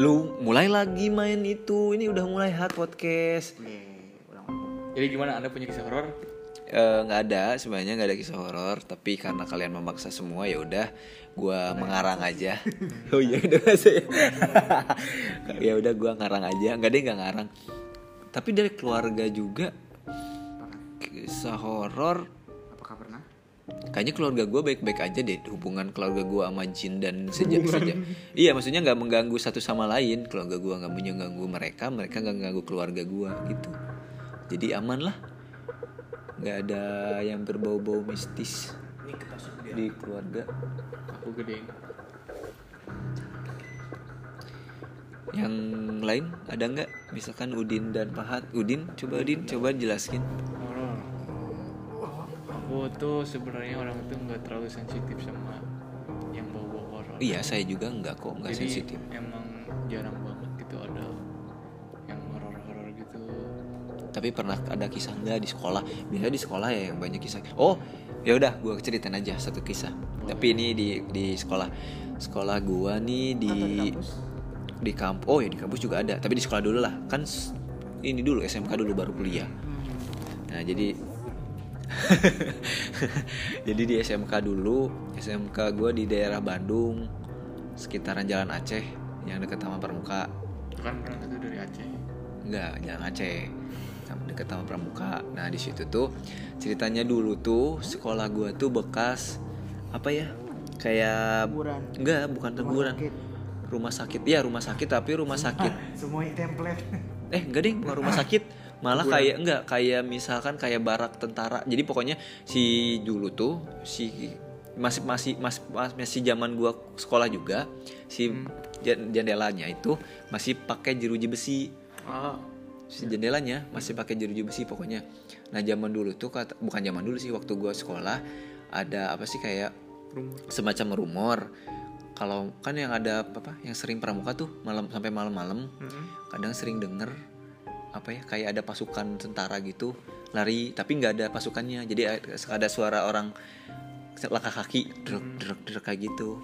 lu mulai lagi main itu. Ini udah mulai hard podcast. Jadi gimana? Anda punya kisah horor? Eh, nggak ada. Sebenarnya nggak ada kisah horor. Tapi karena kalian memaksa semua ya udah gua mengarang aja. Oh iya udah saya ya udah gua ngarang aja. Nggak deh nggak ngarang. Tapi dari keluarga juga kisah horor? Kayaknya keluarga gua baik-baik aja deh. Hubungan keluarga gua sama jin dan sejak sejak. Iya maksudnya nggak mengganggu satu sama lain. Keluarga gua nggak mengganggu mereka mereka nggak mengganggu keluarga gua gitu. Jadi aman lah. Nggak ada yang berbau-bau mistis di keluarga. Aku gede. yang lain ada nggak? Misalkan Udin dan Pahat Udin coba Udin coba jelaskin. Aku tuh sebenarnya orang tuh nggak terlalu sensitif sama yang bau-bau horor. iya saya juga nggak kok nggak Jadi sensitif. emang jarang banget gitu ada yang horor-horor gitu. tapi pernah ada kisah nggak di sekolah? Biasanya di sekolah ya yang banyak kisah. Oh ya udah gua ceritain aja satu kisah. Tapi ini di di sekolah. Sekolah gua nih di Atau di kampus? di kampus oh ya di kampus juga ada. Tapi di sekolah dulu lah. Kan ini dulu SMK dulu baru kuliah. Nah jadi jadi di SMK dulu SMK gua di daerah Bandung sekitaran Jalan Aceh yang dekat Taman Pramuka Itu kan pernah itu dari Aceh. Enggak, Jalan Aceh. Sama dekat Taman Pramuka. Nah, di situ tuh ceritanya dulu tuh sekolah gua tuh bekas apa ya? Kayak Kuburan. enggak, bukan Rumah teguran. sakit. Rumah sakit. Iya, rumah sakit tapi rumah sakit. Semuanya template. Eh, enggak deh, bukan rumah sakit. Malah kayak enggak kayak misalkan kayak barak tentara. Jadi pokoknya si dulu tuh si masih masih masih masih zaman gua sekolah juga si jan- jendelanya itu masih pakai jeruji besi. Ah, si jendelanya masih pakai jeruji besi pokoknya. Nah zaman dulu tuh kata bukan zaman dulu sih waktu gua sekolah ada apa sih kayak rumor. semacam rumor. Kalau kan yang ada apa, apa yang sering pramuka tuh malam sampai malam-malam kadang sering denger apa ya kayak ada pasukan tentara gitu lari tapi nggak ada pasukannya. Jadi ada suara orang langkah kaki drek drek drek kayak gitu.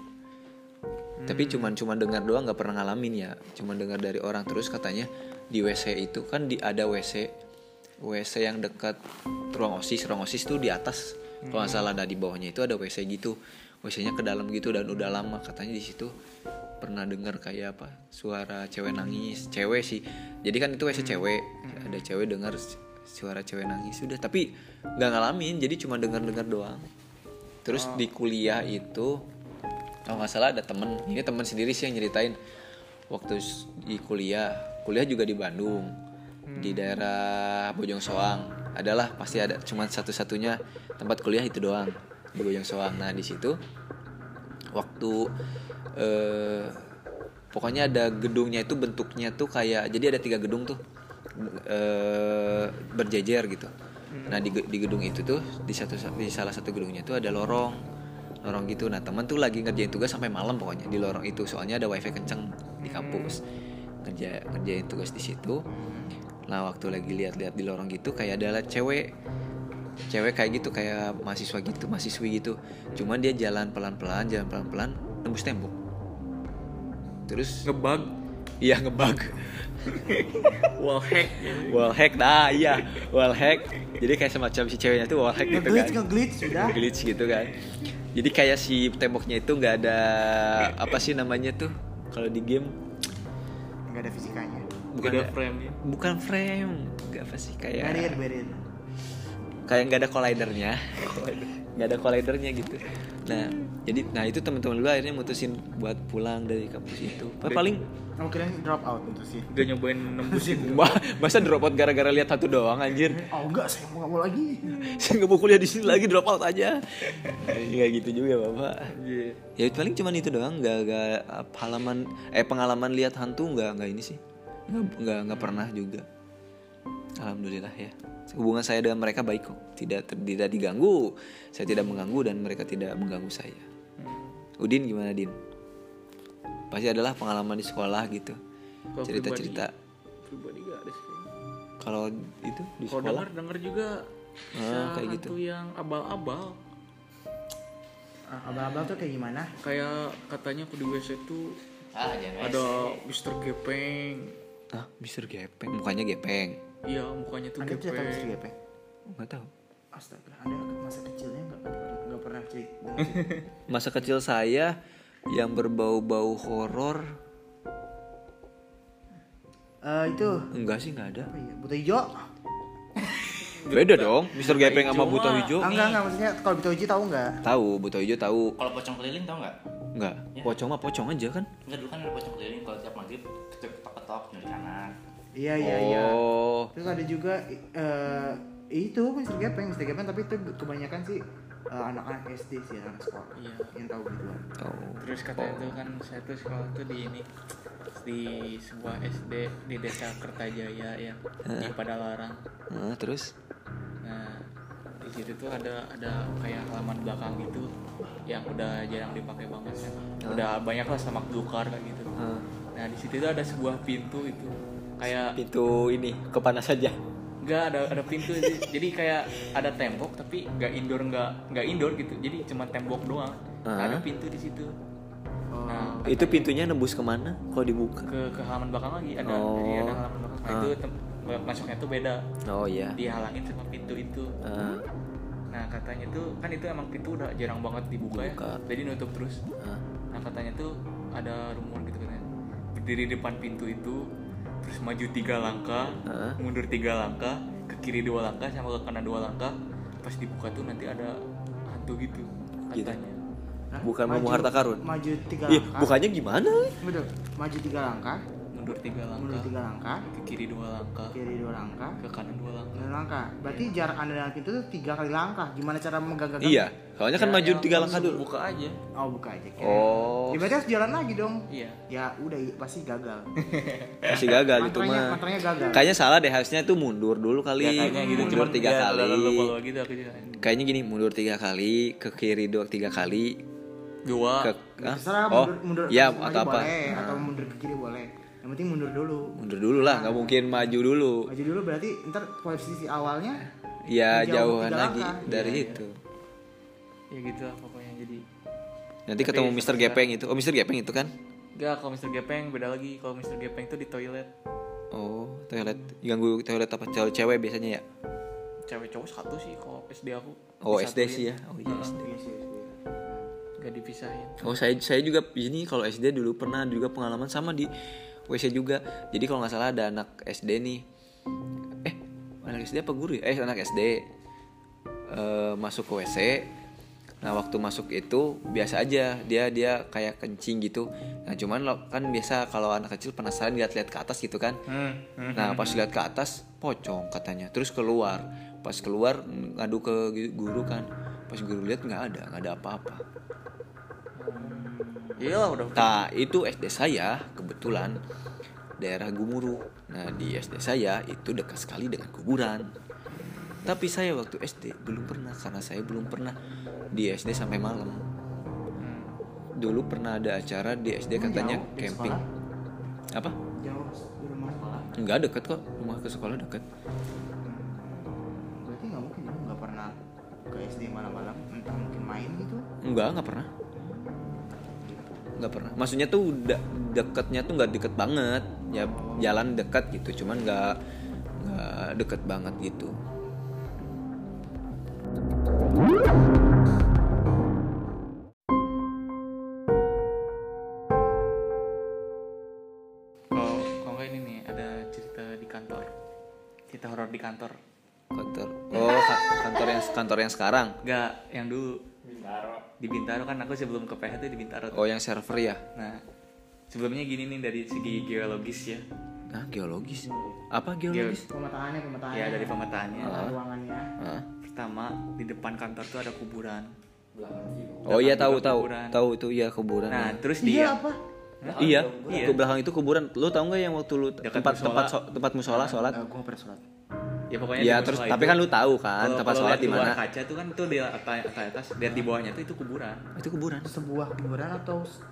Tapi cuman cuman dengar doang nggak pernah ngalamin ya. Cuman dengar dari orang terus katanya di WC itu kan di ada WC WC yang dekat ruang osis. Ruang osis tuh di atas. Kalau nggak salah ada di bawahnya itu ada WC gitu. WC-nya ke dalam gitu dan udah lama katanya di situ pernah dengar kayak apa suara cewek nangis cewek sih. Jadi kan itu WC cewek ada cewek dengar suara cewek nangis sudah tapi nggak ngalamin jadi cuma dengar dengar doang. Terus di kuliah itu kalau nggak salah ada temen ini temen sendiri sih yang nyeritain. Waktu di kuliah kuliah juga di Bandung di daerah Bojong Soang. Adalah pasti ada cuman satu-satunya tempat kuliah itu doang di Bojong Soang. Nah di situ waktu eh, pokoknya ada gedungnya itu bentuknya tuh kayak jadi ada tiga gedung tuh eh, berjejer gitu. Nah di, di gedung itu tuh di satu di salah satu gedungnya tuh ada lorong lorong gitu. Nah teman tuh lagi ngerjain tugas sampai malam pokoknya di lorong itu soalnya ada wifi kenceng di kampus. Ngerja ngerjain tugas di situ. Nah waktu lagi lihat-lihat di lorong gitu kayak ada cewek cewek kayak gitu kayak mahasiswa gitu mahasiswi gitu. Cuman dia jalan pelan-pelan jalan pelan-pelan nembus tembok terus Ngebug. iya ngebug Wall hack. wall hack dah iya wall hack jadi kayak semacam si ceweknya tuh wall hack gitu kan Ngeglitch, ngeglitch sudah. glitch gitu kan jadi kayak si temboknya itu nggak ada apa sih namanya tuh kalau di game Enggak ada fisikanya. bukan Ada ada- frame ya. bukan frame nggak apa sih kayak Barrier, barrier. kayak nggak ada collidernya nggak ada collidernya gitu. Nah jadi nah itu teman-teman gue akhirnya mutusin buat pulang dari kampus itu. Pa- paling Kamu kira drop out itu sih. Udah nyobain nembusin. Masa drop out gara-gara lihat satu doang anjir? Oh enggak, saya mau nggak mau lagi. saya nggak mau kuliah di sini lagi drop out aja. Nggak gitu juga bapak. Ya paling cuman itu doang nggak nggak halaman eh pengalaman lihat hantu nggak nggak ini sih. Nggak nggak nggak pernah juga alhamdulillah ya hubungan saya dengan mereka baik kok tidak ter- tidak diganggu saya tidak mengganggu dan mereka tidak mengganggu saya Udin gimana Din pasti adalah pengalaman di sekolah gitu cerita cerita Pribadi gak ada sih. kalau itu di Kalau sekolah denger denger juga bisa Ah, kayak hantu yang abal-abal. Ah, Abal-abal tuh kayak gimana? Kayak katanya aku di WC tuh ah jangan ada. Mr. Gepeng ah Mister Gepeng mukanya gepeng iya mukanya tuh Anda cerita gepeng misteri apa? nggak tahu Astaga, Anda masa kecilnya nggak nggak pernah cerita. masa kecil saya yang berbau-bau horor Eh itu enggak sih nggak ada apa ya? Buta hijau? Beda dong Mister Gepeng sama mah. hijau Ah, enggak enggak maksudnya kalau buta hijau tahu nggak? tahu buta hijau tahu kalau pocong keliling tau nggak nggak Ya. pocong mah pocong aja kan Enggak dulu kan ada pocong keliling kalau tiap maghrib ketok ketok nyuri anak Iya iya iya. oh Terus ada juga eh itu Mr. Gepeng, Mr. Gepeng tapi itu kebanyakan sih eh, anak-anak SD sih anak sekolah Iya. yang tahu gitu oh terus katanya tuh kan saya tuh sekolah tuh di ini di sebuah SD di desa Kertajaya ya di Padalarang Nah, terus nah di situ tuh ada ada kayak halaman belakang gitu yang udah jarang dipakai banget kan. Udah banyak lah sama belukar kayak gitu. Ah. nah di situ tuh ada sebuah pintu itu. Kayak pintu ini kepanas saja. Nggak ada ada pintu jadi kayak ada tembok tapi nggak indoor nggak nggak indoor gitu. Jadi cuma tembok doang. Nah, Ah. ada pintu di situ. Oh. nah itu pintunya nembus ke mana? Kalau dibuka? Ke ke halaman belakang lagi. Ada Oh. jadi ada halaman belakang. Nah, Ah. itu tem- masuknya tuh beda oh iya dihalangin sama pintu itu Ah, nah katanya tuh kan itu emang pintu udah jarang banget dibuka, Dibuka. ya jadi nutup terus ah. nah katanya tuh ada rumor gitu katanya berdiri di depan pintu itu terus maju tiga langkah Ah. mundur tiga langkah ke kiri dua langkah sama ke kanan dua langkah pas dibuka tuh nanti ada hantu gitu katanya Hah? bukan Maju- mau harta karun Maju tiga Ih, langkah. bukannya gimana Betul. Maju tiga langkah, mundur tiga mundur langkah tiga langkah, ke kiri dua langkah. Kiri dua langkah, ke kanan dua langkah. Dua langkah. Berarti jarak anda dengan pintu itu tiga kali langkah. Gimana cara memegang iya. Soalnya kan Ya, maju ya, tiga langkah dulu. buka aja. Oh buka aja. kira. oh. Ya, berarti harus jalan lagi dong. iya. Ya udah pasti gagal. masih gagal itu mantranya, mah. mantranya gagal. kayaknya salah deh harusnya tuh mundur dulu kali. Ya kayaknya gitu mundur cuman tiga ya, kali. lupa-lupa gitu aku juga. Kayaknya gini mundur tiga kali ke kiri dua tiga kali. Dua. Ke terserah oh mundur, mundur ya atau apa? boleh, Nah, atau mundur ke kiri boleh. Yang penting mundur dulu. mundur dulu lah nggak mungkin maju dulu Maju dulu berarti ntar posisi awalnya ya Jauh jauhan lagi langkah. dari Iya, itu ya gitu lah pokoknya jadi nanti Tapi ketemu Mister sekarang- Gepeng itu oh Mister Gepeng itu kan Enggak, kalau Mr. Gepeng beda lagi. Kalau Mr. Gepeng tuh di toilet. oh toilet ganggu toilet apa cewek cewek biasanya ya Cewek cowok satu sih kalau SD aku. oh. SD sih ya oh iya SD sih, iya. Gak dipisahin. Oh saya saya juga ini kalau SD dulu pernah juga pengalaman sama di WC juga. Jadi kalau nggak salah ada anak SD nih. Eh anak SD apa guru ya? Eh anak SD eh, masuk ke WC. Nah waktu masuk itu biasa aja dia dia kayak kencing gitu. Nah cuman lo, kan biasa kalau anak kecil penasaran lihat-lihat ke atas gitu kan. Hmm. Nah pas lihat ke atas pocong katanya. Terus keluar. Pas keluar ngadu ke guru kan. Pas guru lihat nggak ada nggak ada apa-apa. Iya udah. Nah itu SD saya kebetulan daerah Gumuru. Nah di SD saya itu dekat sekali dengan kuburan. Tapi saya waktu SD belum pernah karena saya belum pernah di SD sampai malam. Dulu pernah ada acara di SD Emang katanya jauh camping. sekolah? Apa? Jauh di rumah sekolah. Enggak deket kok. Rumah ke sekolah deket. Berarti nggak mungkin nggak pernah ke SD malam-malam. Entah mungkin main gitu. Enggak, enggak pernah. Enggak pernah. Maksudnya tuh de- deketnya tuh nggak deket banget. Ya jalan dekat gitu, cuman nggak nggak deket banget gitu. Kalau kalau nggak ini nih ada cerita di kantor. Cerita horor di kantor. Kantor. Oh, ka- kantor yang kantor yang sekarang. Enggak, yang dulu. Di Bintaro kan aku sebelum ke PH tuh di Bintaro. tuh. Oh, yang server ya. Nah, sebelumnya gini nih dari segi geologis ya. Nah, geologis. Apa geologis? Pemetaannya, pemetaannya. Ya dari pemetaannya. Tata ruangannya. Hah? Pertama di depan kantor tuh ada kuburan. Oh iya tahu tahu. kuburan. Tahu itu iya kuburan. Nah, ya. terus Iya dia apa? iya, Iya. ke belakang itu kuburan. Lu tahu nggak yang waktu lu Dekat tempat musola. tempat so- tempat musola sholat? Eh, gua pernah sholat. Ya pokoknya Iya, di terus tapi itu, kan lu tahu kan tempat sholat di mana? kaca tuh kan tuh di atas, atas lihat di bawahnya tuh itu kuburan Itu kuburan. Sebuah kuburan atau s-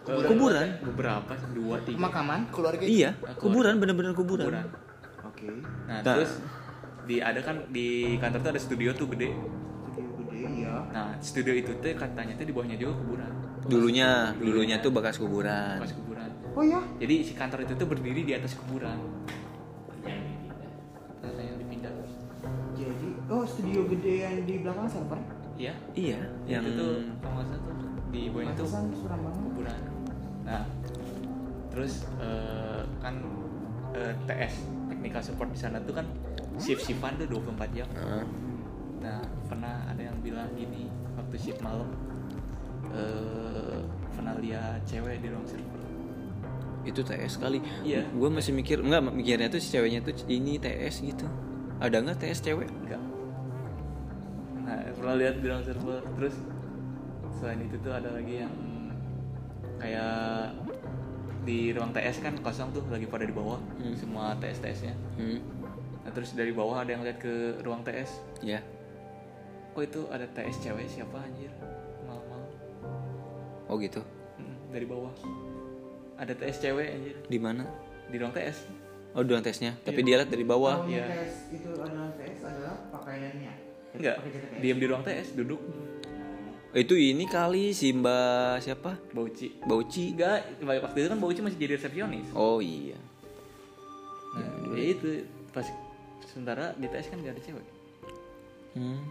Kuburan. beberapa dua tiga pemakaman keluarga? Iya, Aku- kuburan bener-bener kuburan. kuburan Oke. nah, Nah. terus di ada kan di kantor tuh ada studio tuh gede Studio gede iya. nah studio itu tuh katanya tuh di bawahnya juga kuburan Dulunya, dulunya tuh bekas kuburan. pas kuburan Oh ya? jadi si kantor itu tuh berdiri di atas kuburan oh studio gede yang di belakang server? iya Iya, yang itu tuh kalau nggak tuh di bawah itu Pantesan suram banget. kuburan nah terus eh, kan eh, TS technical support di sana tuh kan shift shiftan tuh 24 jam Heeh. nah pernah ada yang bilang gini waktu shift malam eh pernah lihat cewek di ruang server itu TS kali. Iya. Gue masih mikir enggak mikirnya tuh si ceweknya tuh ini TS gitu. Ada nggak TS cewek? enggak nah pernah lihat di ruang server terus selain itu tuh ada lagi yang kayak di ruang TS kan kosong tuh lagi pada di bawah Hmm. semua TS TS nya Hmm. nah terus dari bawah ada yang lihat ke ruang TS Ya. kok itu ada TS cewek siapa anjir malam-malam Oh gitu. Dari bawah ada TS cewek anjir Di mana? di ruang TS Oh, doang tesnya. Tapi dia lihat dari bawah. Tahunya Iya. TS itu adalah TS adalah pakaiannya. Enggak diam di ruang TS duduk Itu ini kali si Mbak siapa? Bauci Bauci. enggak waktu itu kan Bauci masih jadi resepsionis Oh iya. nah ya itu pas sementara di TS kan gak ada cewek Hmm.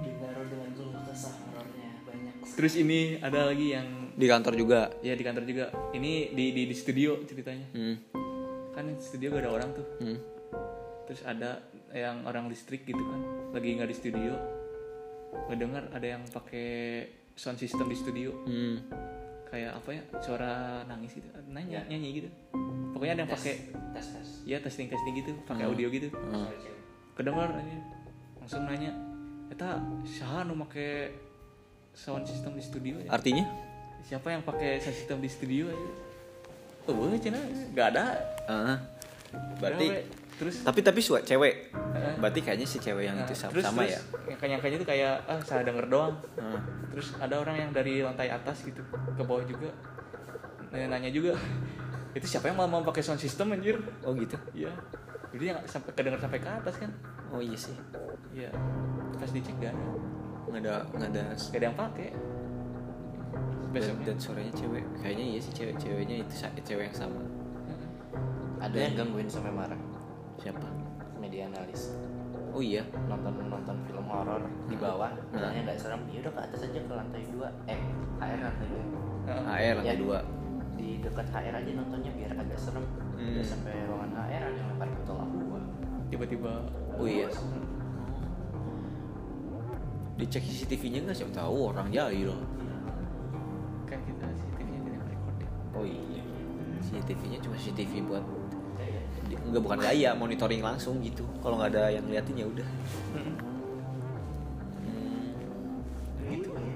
Bintaro dengan keluh kesah horornya banyak. terus ini ada lagi yang Di kantor juga. ya di kantor juga ini di di, di studio ceritanya Hmm. kan di studio gak ada orang tuh Hmm. terus ada yang orang listrik gitu kan lagi nggak di studio ngedengar ada yang pakai sound system di studio Hmm. kayak apa ya suara nangis gitu nanya nyanyi gitu pokoknya ada yang pakai tes tes. ya testing testing gitu pakai audio gitu Hmm. Kedengar aja langsung nanya eta siapa nu make sound system di studio ya? Artinya? siapa yang pakai sound system di studio aja oh boleh cina nggak ada Ah. Berarti. Terus tapi tapi suat cewek. Heeh. Berarti kayaknya si cewek yang nah, itu sama, terus, sama terus ya. yang kayaknya tuh kayak ah saya denger doang Ah. terus ada orang yang dari lantai atas gitu ke bawah juga nanya-nanya juga itu siapa yang mau mau pakai sound system anjir Oh gitu. iya jadi yang sampai kedenger sampai ke atas kan Oh iya sih. iya pas dicek gak ada Nggak ada nggak ada gak ada yang pakai dan, besoknya dan suaranya cewek. Kayaknya iya sih cewek ceweknya itu cewek yang sama. Ada yang gangguin sampai marah. Siapa? Media analis Oh iya. nonton nonton film horor di bawah, Hmm. bilangnya nggak serem. Ya udah ke atas aja ke lantai dua. Eh, HR lantai dua. Heeh. HR lantai Ya, dua. Di dekat HR aja nontonnya biar agak serem. Hmm. Udah sampai ruangan HR ada yang lempar botol aqua. tiba-tiba Oh iya. Dicek CCTV-nya nggak siapa tahu orang jahil. kan kita CCTV-nya tidak recording Oh iya. CCTV-nya cuma CCTV buat nggak bukan gaya monitoring langsung gitu. Kalau nggak ada yang ngeliatin ya udah. Hmm. Gitu ya.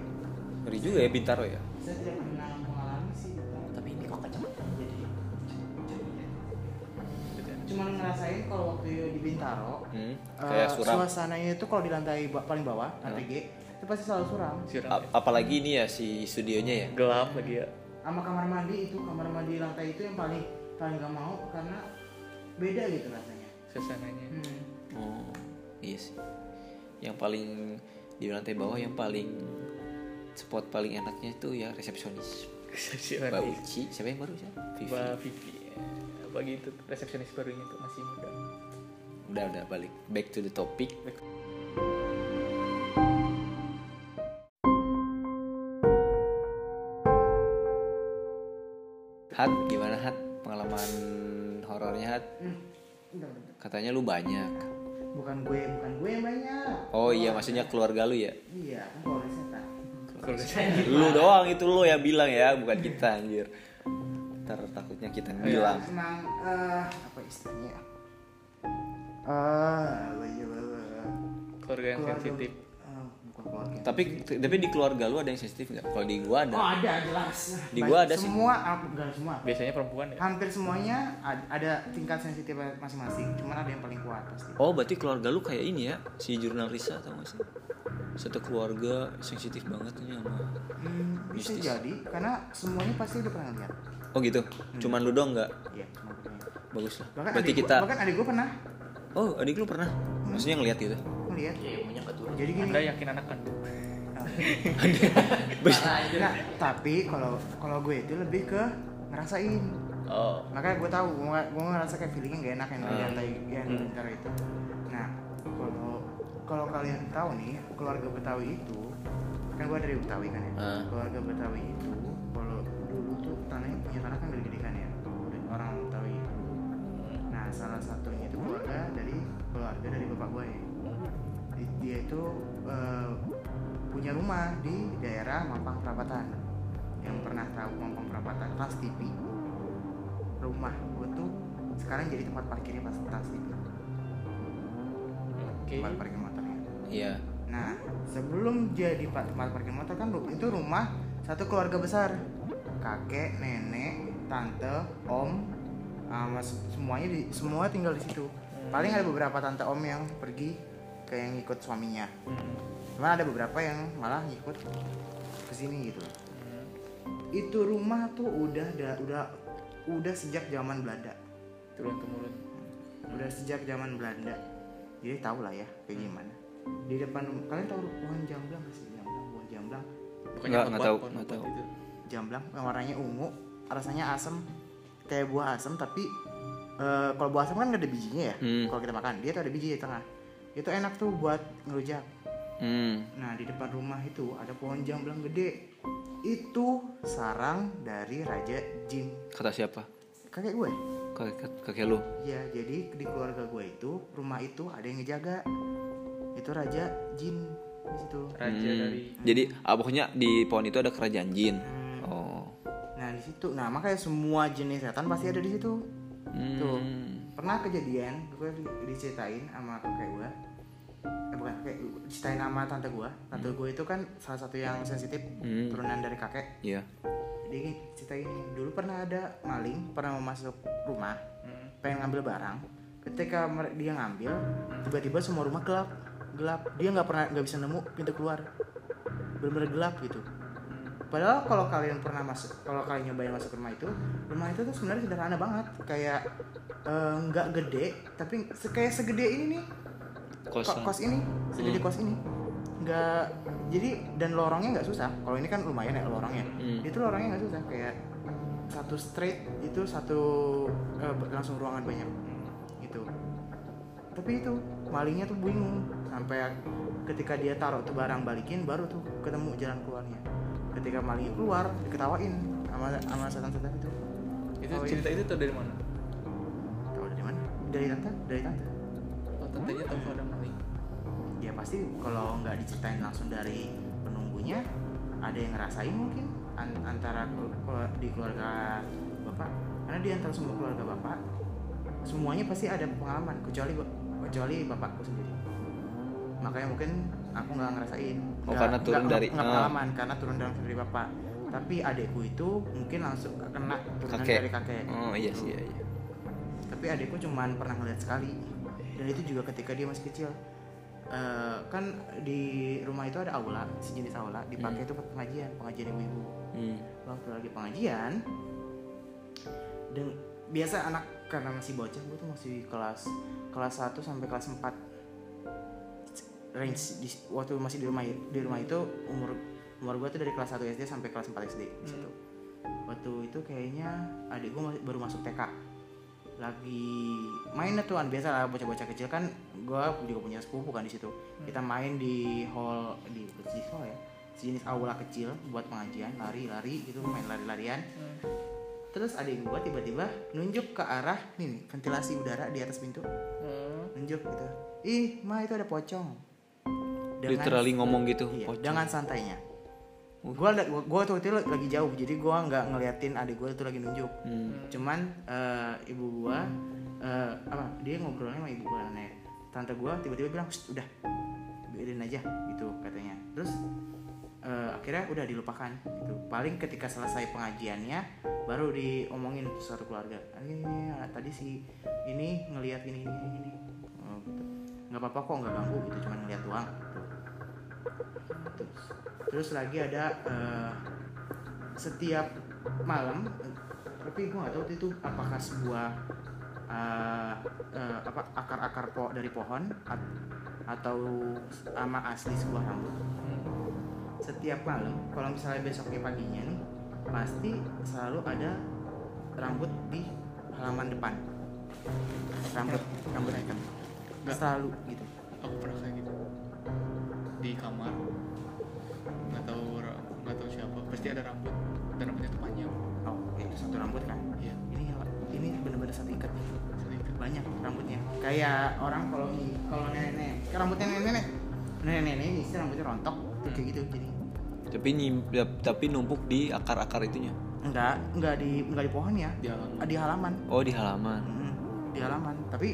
Ngeri juga ya Bintaro ya. Saya tidak pernah mengalami sih. Tapi ini kok kacamata jadi Cuman ngerasain kalau waktu di Bintaro, Hmm. eh, Kayak suram. suasananya itu kalau di lantai paling bawah, lantai G, itu pasti selalu suram. A- apalagi ini ya si studionya ya. gelap lagi ya Sama kamar mandi itu, kamar mandi lantai itu yang paling paling gak mau karena beda gitu rasanya. suasananya Hmm. Oh iya sih. Yang paling di lantai bawah yang paling spot paling enaknya itu ya resepsionis. resepsionis Mbak Uci, siapa yang baru siapa? Vivi. Mbak Vivi bagi itu resepsionis barunya tuh masih muda Udah udah balik back to the topic. Hat, gimana Hat? Pengalaman horornya Hat? Hmm. Udah. Katanya lu banyak. Bukan gue, bukan gue yang banyak. Oh iya, maksudnya keluarga lu ya? Iya, kan ada setan. Lu doang itu lu yang bilang ya, bukan kita anjir. Ntar takutnya kita yang bilang. Emang eh apa istilahnya? ya? Eh, apa ya, apa, apa. keluarga yang Keluarga- sensitif keluarga. Tapi tapi di keluarga lu ada yang sensitif nggak? Kalau di gua ada. Oh ada jelas. Di gua ada sih. Semua, ah, enggak semua. biasanya perempuan ya Hampir semuanya ad- ada tingkat sensitif masing-masing. Cuman ada yang paling kuat pasti. Oh berarti keluarga lu kayak ini ya si jurnal Risa tau gak sih? Satu keluarga sensitif banget nih sama Hmm, bisa Mistis. jadi karena semuanya pasti udah pernah lihat. Oh gitu? Cuman lu doang nggak? Iya, cuma. Bagus lah Bahkan Berarti adik kita gua, bahkan adik gue pernah Oh adik lu pernah? Maksudnya ngeliat gitu? Ngeliat. ya ilmunya keturun. Jadi gini. anda yakin anak kandung Nah, tapi kalau kalau gue itu lebih ke ngerasain oh makanya gue tahu gue gue ngerasa kayak feelingnya gak enak yang Ah. di lantai yang di Hmm. antara itu nah kalau kalau kalian tahu nih keluarga Betawi itu kan gue dari Betawi kan ya Ah. keluarga Betawi itu kalau dulu tuh tanahnya punya tanah kan gede-gede kan ya orang Betawi nah salah satunya itu keluarga dari keluarga dari bapak gue Di- dia itu eh, punya rumah di daerah Mampang Perapatan. Yang pernah tahu Mampang Perapatan? Trans TV rumah gue tuh sekarang jadi tempat parkirnya pas Trans TV oke. Tempat parkir motornya Iya. Nah, sebelum jadi pa- tempat parkir motor kan itu rumah satu keluarga besar. Kakek, nenek, tante, om, se- semuanya di, semua tinggal di situ. Paling ada beberapa tante om yang pergi ke yang ikut suaminya. Hmm. Cuma ada beberapa yang malah ngikut ke sini gitu. Hmm. Itu rumah tuh udah da- udah udah sejak zaman Belanda. turun temurun Udah sejak zaman Belanda. Jadi tau lah ya kayak gimana. Di depan kalian tahu pohon jamblang nggak sih? Jamblang, pohon jamblang. Pokoknya Nggak, pot- nggak tahu, pot- nggak pot tahu. itu. jamblang yang warnanya ungu rasanya asem kayak buah asem tapi eh, kalau buah asem kan nggak ada bijinya ya Hmm. kalau kita makan dia tuh ada biji di tengah itu enak tuh buat ngerujak Hmm. nah di depan rumah itu ada pohon jamblang gede itu sarang dari raja jin Kata siapa? kakek gue Kakek, kakek lu. ya jadi di keluarga gue itu rumah itu ada yang ngejaga itu raja jin di situ raja Hmm. dari Jadi ah, pokoknya di pohon itu ada kerajaan jin. Hmm. Oh. nah di situ nah makanya semua jenis setan pasti ada di situ Hmm. Tuh. Pernah kejadian gue di- diceritain sama kakek gue eh bukan kakek diceritain sama tante gue tante gue itu kan salah satu yang sensitif Hmm. turunan dari kakek. Iya. dia ceritain dulu pernah ada maling pernah mau masuk rumah Hmm. pengen ngambil barang. Ketika dia ngambil tiba-tiba semua rumah gelap gelap. Dia nggak pernah nggak bisa nemu pintu keluar. Benar-benar gelap gitu padahal kalau kalian pernah masuk kalau kalian nyobain masuk rumah itu rumah itu tuh sebenarnya sederhana banget. Kayak eh, nggak gede tapi se- kayak segede ini nih. Ko- Kosan. kos ini segede kos ini. Nggak jadi dan lorongnya nggak susah. Kalau ini kan lumayan ya lorongnya. Hmm. itu lorongnya nggak susah kayak satu straight itu satu eh, langsung ruangan banyak. Gitu. Tapi itu malingnya tuh bingung. Sampai ketika dia taruh tuh barang balikin baru tuh ketemu jalan keluarnya ketika malingnya keluar diketawain sama sama setan-setan itu. Itu Oh, iya. cerita itu tuh dari mana? Tahu dari mana? Dari tante? Dari tante? Oh tantenya tahu ada maling ya pasti kalau nggak diceritain langsung dari penunggunya ada yang ngerasain mungkin an- antara di keluarga bapak. Karena di antara semua keluarga bapak. Semuanya pasti ada pengalaman kecuali kecuali bapakku sendiri. Makanya mungkin aku nggak ngerasain Oh, Nggak- karena turun nggak- dari- nggak ah. pengalaman karena turun dari dari bapak tapi adekku itu mungkin langsung kena turunan Kakek. dari kakek Oh iya Gitu. sih, iya, iya. tapi adikku cuman pernah ngeliat sekali dan itu juga ketika dia masih kecil Eh, kan di rumah itu ada aula sejenis aula dipakai itu buat pengajian pengajian ibu-ibu Hmm. waktu lagi pengajian dan biasa anak karena masih bocah gue tuh masih kelas kelas 1 sampai kelas 4 range di, waktu masih di rumah di rumah itu umur umur gue tuh dari kelas 1 SD sampai kelas 4 SD di situ. Waktu itu kayaknya adik gue baru masuk TK lagi main tuh kan biasa lah bocah-bocah kecil kan gue juga punya sepupu kan di situ. Kita main di hall di di hall ya sejenis aula kecil buat pengajian lari-lari gitu main lari-larian. Terus adik gue tiba-tiba nunjuk ke arah nih nih, ventilasi udara di atas pintu. Hmm. nunjuk gitu. Ih ma itu ada pocong Literally ngomong gitu. iya, pocong. dengan santainya gue gue tuh itu lagi jauh jadi gue nggak ngeliatin adik gue itu lagi nunjuk Hmm. cuman eh, ibu gua eh, apa dia ngobrolnya sama ibu gua nenek tante gua tiba-tiba bilang "Shh, udah biarin aja gitu katanya terus eh, akhirnya udah dilupakan gitu paling ketika selesai pengajiannya baru diomongin satu keluarga "Ah, ini, ini, tadi si ini ngelihat gini gini gini oh, gitu. nggak apa-apa kok nggak ganggu gitu cuman ngeliat doang. Terus, terus lagi ada eh, setiap malam tapi gue nggak tahu itu apakah sebuah eh, eh, apa akar-akar po dari pohon at- atau ama asli sebuah rambut. Setiap malam kalau misalnya besoknya paginya nih pasti selalu ada rambut di halaman depan. Rambut rambut ikan Nggak. selalu gitu. Aku pernah kayak gitu di kamar. Nggak tahu nggak tahu siapa. Pasti ada rambut dan rambutnya tuh panjang. Oh itu satu rambut kan? Iya. Ini ini bener-bener satu ikat. Sedikit banyak rambutnya. Kayak orang kalau ini kalau nenek kayak rambutnya nenek nenek nenek ini sih rambutnya rontok tuh kayak gitu jadi. Tapi nyim- ya, tapi numpuk di akar-akar itunya? Enggak enggak di enggak di pohon ya? Di halaman. Di halaman. Oh di halaman. Mm, di halaman. Tapi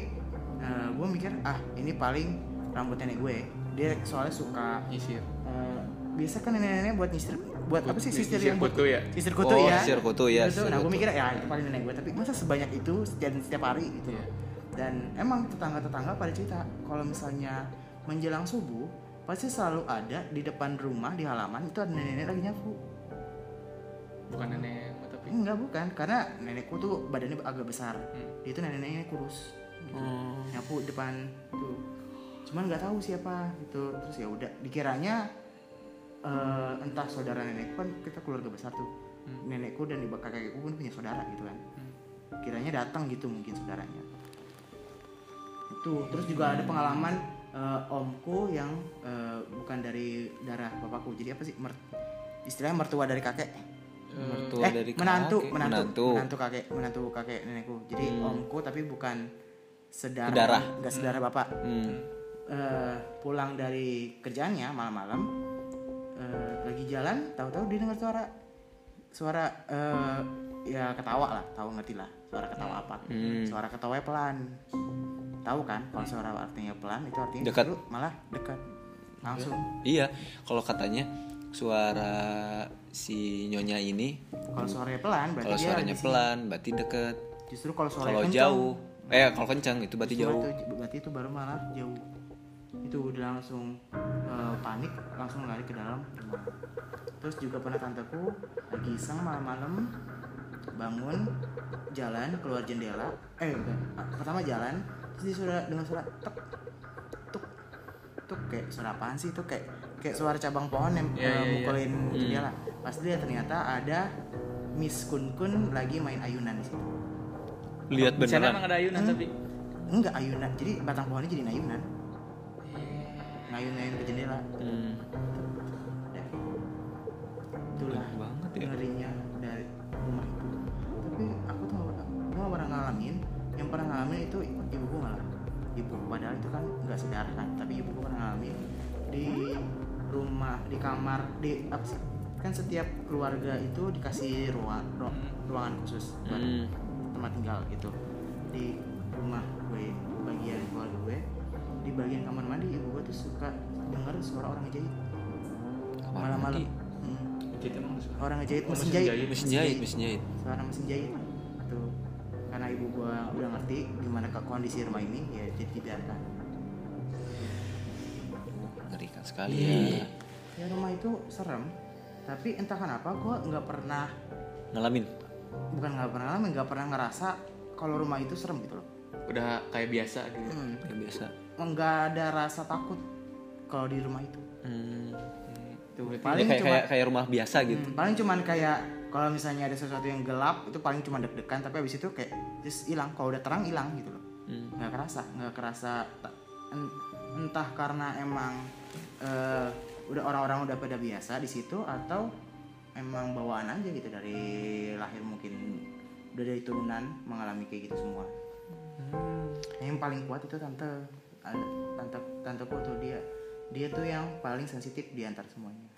gue mikir ah ini paling rambut nenek gue dia soalnya suka nyisir eh, biasa kan nenek-nenek buat nyisir buat apa sih sisir yang kutu ya? sisir kutu Oh, ya sisir kutu, ya, Gitu. sisir nah gue mikir ya itu paling nenek gue tapi masa sebanyak itu setiap setiap hari gitu Iya. dan emang tetangga-tetangga pada cerita kalau misalnya menjelang subuh pasti selalu ada di depan rumah di halaman itu ada nenek-nenek lagi nyapu bukan nenek tapi enggak bukan karena nenekku tuh badannya agak besar Hmm. dia tuh nenek-neneknya kurus gitu. Hmm. nyapu depan tuh cuman nggak tahu siapa gitu. Terus ya udah dikiranya eh, entah saudara nenekku kan kita keluarga besar tuh. Hmm. nenekku dan ibu kakekku pun punya saudara gitu kan. Hmm. kiranya datang gitu mungkin saudaranya. Itu terus juga ada pengalaman eh, omku yang eh, bukan dari darah bapakku. Jadi apa sih? Mer- istilahnya mertua dari kakek. Mertua eh dari menantu, kakek. menantu menantu. menantu kakek menantu kakek nenekku. Jadi omku tapi bukan sedarah Sedarah. nggak sedarah bapak. Hmm. Eh, pulang dari kerjaannya malam-malam eh, lagi jalan tahu-tahu dia dengar suara suara eh, ya ketawa lah tahu ngerti lah suara ketawa apa. Hmm. suara ketawa pelan. Tahu kan kalau suara artinya pelan itu artinya Dekat. malah dekat langsung. Iya kalau katanya suara si nyonya ini kalau suaranya pelan berarti kalau suaranya pelan berarti deket. Justru kalau suaranya kalau jauh. Eh kalau kencang itu berarti justru jauh. itu- berarti itu baru malah jauh itu udah langsung eh, panik langsung lari ke dalam rumah. Terus juga pernah tanteku lagi iseng malam-malam bangun jalan keluar jendela. Eh bukan Ah, pertama jalan terus dia suara dengan suara tek tuk tuk kayak suara apaan sih itu? Kayak kayak suara cabang pohon yang Iya, eh, iya, iya. mukulin jendela. Pas dia ternyata ada Miss Kun Kun lagi main ayunan di situ. Lihat di sana beneran? emang ada ayunan tapi? Enggak ayunan. Jadi batang pohonnya jadi ayunan ngayun-ngayun ke jendela Hmm. Udah. itulah banget ya. ngerinya dari rumah itu tapi aku tuh gak, gak pernah ngalamin yang pernah ngalamin itu ibuku malah ibu padahal itu kan nggak sedarah kan tapi ibuku pernah ngalamin di rumah di kamar di apa sih kan setiap keluarga itu dikasih ruang ruangan khusus buat Hmm. tempat tinggal gitu di rumah gue bagian keluarga gue di bagian kamar mandi ibu gue tuh suka dengar suara orang ngejahit. Malam-malam. Hmm. jadi emang suka? Orang ngejahit mesin mesin jahit. mesin jahit mesin jahit. Suara mesin jahit tuh karena ibu gue udah ngerti gimana ke kondisi rumah ini ya jadi dibiarkan. Mengerikan sekali Iya. ya. Ya rumah itu serem tapi entah kenapa gue nggak pernah ngalamin? Bukan nggak pernah ngalamin nggak pernah ngerasa kalau rumah itu serem gitu loh. Udah kayak biasa gitu. Hmm. kayak biasa nggak ada rasa takut kalau di rumah itu. Hmm. paling kayak, cuma kayak kayak rumah biasa gitu. Hmm, paling cuman kayak kalau misalnya ada sesuatu yang gelap itu paling cuma deg-degan tapi habis itu kayak just hilang. Kalau udah terang hilang gitu loh. Hmm. nggak kerasa nggak kerasa ta- en- entah karena emang eh, udah orang-orang udah pada biasa di situ atau emang bawaan aja gitu dari lahir mungkin udah dari turunan mengalami kayak gitu semua. Yang paling kuat itu tante tante tanteku tuh dia dia tuh yang paling sensitif di antara semuanya